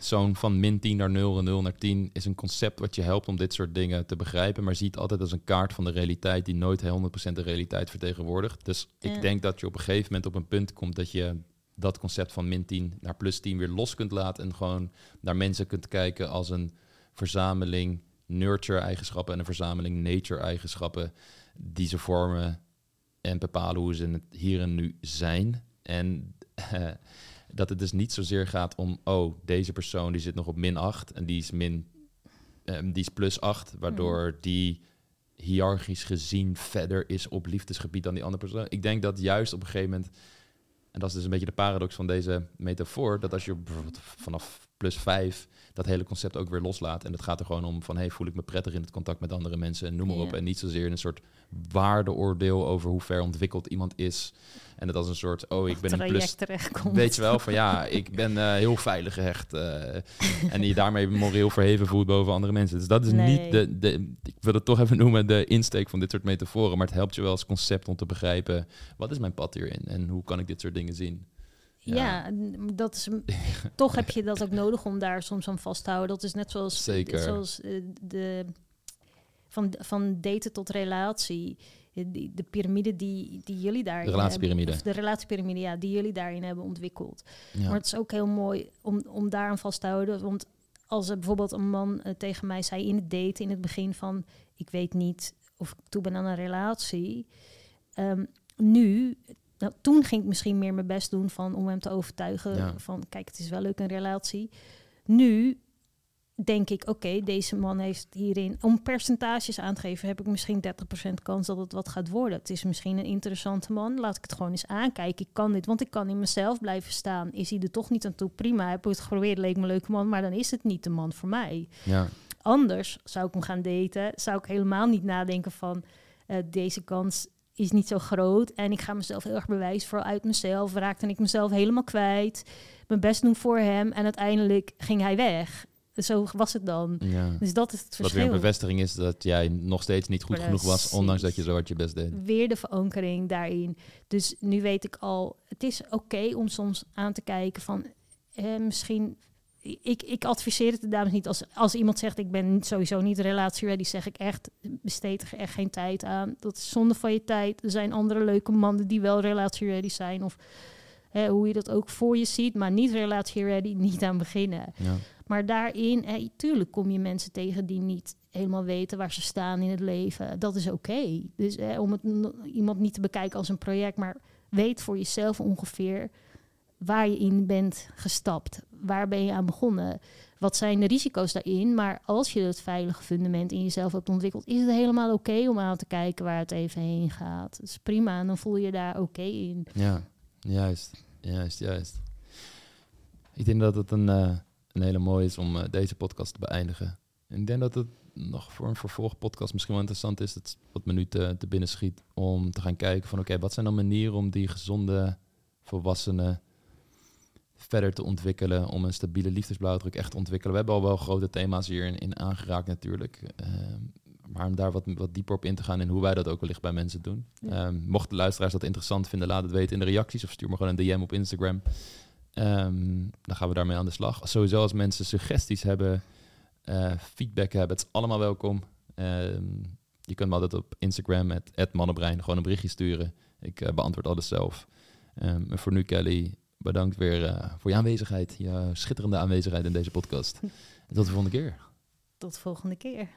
zo'n van min 10 naar 0 en 0 naar 10 is een concept wat je helpt om dit soort dingen te begrijpen. Maar ziet altijd als een kaart van de realiteit die nooit 100% de realiteit vertegenwoordigt. Dus Ja. ik denk dat je op een gegeven moment op een punt komt dat je dat concept van min 10 naar plus 10 weer los kunt laten. En gewoon naar mensen kunt kijken als een verzameling nurture-eigenschappen en een verzameling nature-eigenschappen die ze vormen en bepalen hoe ze in het hier en nu zijn. En [laughs] eh, dat het dus niet zozeer gaat om, oh, deze persoon die zit nog op min 8 en die is min, ehm, die is plus 8, waardoor die hiërarchisch gezien verder is op liefdesgebied dan die andere persoon. Ik denk dat juist op een gegeven moment, en dat is dus een beetje de paradox van deze metafoor, dat als je bijvoorbeeld vanaf plus 5 dat hele concept ook weer loslaat en het gaat er gewoon om van, hey, voel ik me prettig in het contact met andere mensen en noem maar Ja. op. En niet zozeer een soort waardeoordeel over hoe ver ontwikkeld iemand is. En het als een soort, oh, ik ben een plus. Weet je wel, van ja, ik ben eh, heel veilig gehecht. eh, en die daarmee moreel verheven voelt boven andere mensen. Dus dat is Nee. niet de, de, ik wil het toch even noemen, de insteek van dit soort metaforen. Maar het helpt je wel als concept om te begrijpen, wat is mijn pad hierin? En hoe kan ik dit soort dingen zien? Ja, dat is, [laughs] toch heb je dat ook nodig om daar soms aan vast te houden. Dat is net zoals, Zeker. zoals eh, de, van, van daten tot relatie. Eh, Die, de piramide die, die jullie daarin De relatiepyramide. hebben- de relatiepyramide, ja, die jullie daarin hebben ontwikkeld. Ja. Maar het is ook heel mooi om, om daar aan vast te houden. Want als er bijvoorbeeld een man eh, tegen mij zei in het daten in het begin van... ik weet niet of ik toe ben aan een relatie. Ehm, nu, nou, toen ging ik misschien meer mijn best doen van, om hem te overtuigen Ja. van... kijk, het is wel leuk een relatie. Nu denk ik, oké, deze man heeft hierin, om percentages aan te geven, heb ik misschien 30% kans dat het wat gaat worden. Het is misschien een interessante man, laat ik het gewoon eens aankijken. Ik kan dit, want ik kan in mezelf blijven staan. Is hij er toch niet aan toe? Prima, heb ik het geprobeerd, leek me een leuke man, maar dan is het niet de man voor mij. Ja. Anders zou ik hem gaan daten, zou ik helemaal niet nadenken van eh, deze kans is niet zo groot en ik ga mezelf heel erg bewijzen voor uit mezelf. Raakte ik mezelf helemaal kwijt, mijn best doen voor hem en uiteindelijk ging hij weg. Zo was het dan. ja. Dus dat is het Wat weer verschil. een bevestiging is dat jij nog steeds niet goed genoeg was, ondanks dat je zo hard je best deed. Weer de verankering daarin. Dus nu weet ik al, het is oké om soms aan te kijken van eh, misschien. Ik, ik adviseer het de dames niet. Als, als iemand zegt ik ben sowieso niet relatieready, zeg ik echt, besteed er echt geen tijd aan. Dat is zonde van je tijd. Er zijn andere leuke mannen die wel relatieready zijn. Of hè, hoe je dat ook voor je ziet, maar niet relatieready, niet aan beginnen. Ja. Maar daarin, hè, tuurlijk kom je mensen tegen die niet helemaal weten waar ze staan in het leven. Dat is oké. Dus hè, om het iemand niet te bekijken als een project, maar weet voor jezelf ongeveer waar je in bent gestapt. Waar ben je aan begonnen? Wat zijn de risico's daarin? Maar als je het veilige fundament in jezelf hebt ontwikkeld, is het helemaal oké om aan te kijken waar het even heen gaat. Dat is prima en dan voel je je daar oké in. Ja, juist. Juist, juist. Ik denk dat het een, eh, een hele mooie is om eh, deze podcast te beëindigen. En ik denk dat het nog voor een vervolgpodcast misschien wel interessant is, dat wat me nu te, te binnen schiet, om te gaan kijken van oké, wat zijn dan manieren om die gezonde volwassenen verder te ontwikkelen, om een stabiele liefdesblauwdruk echt te ontwikkelen. We hebben al wel grote thema's hierin in aangeraakt natuurlijk. Ehm, maar om daar wat, wat dieper op in te gaan en hoe wij dat ook wellicht bij mensen doen. Ja. Ehm, mochten luisteraars dat interessant vinden, laat het weten in de reacties of stuur me gewoon een DM op Instagram. Ehm, dan gaan we daarmee aan de slag. Sowieso als mensen suggesties hebben, eh, feedback hebben, het is allemaal welkom. Je kunt me altijd op Instagram met @mannenbrein gewoon een berichtje sturen. Ik eh, beantwoord alles zelf. En voor nu, Kelly, bedankt weer eh, voor je aanwezigheid, je schitterende aanwezigheid in deze podcast. En tot de volgende keer. Tot de volgende keer.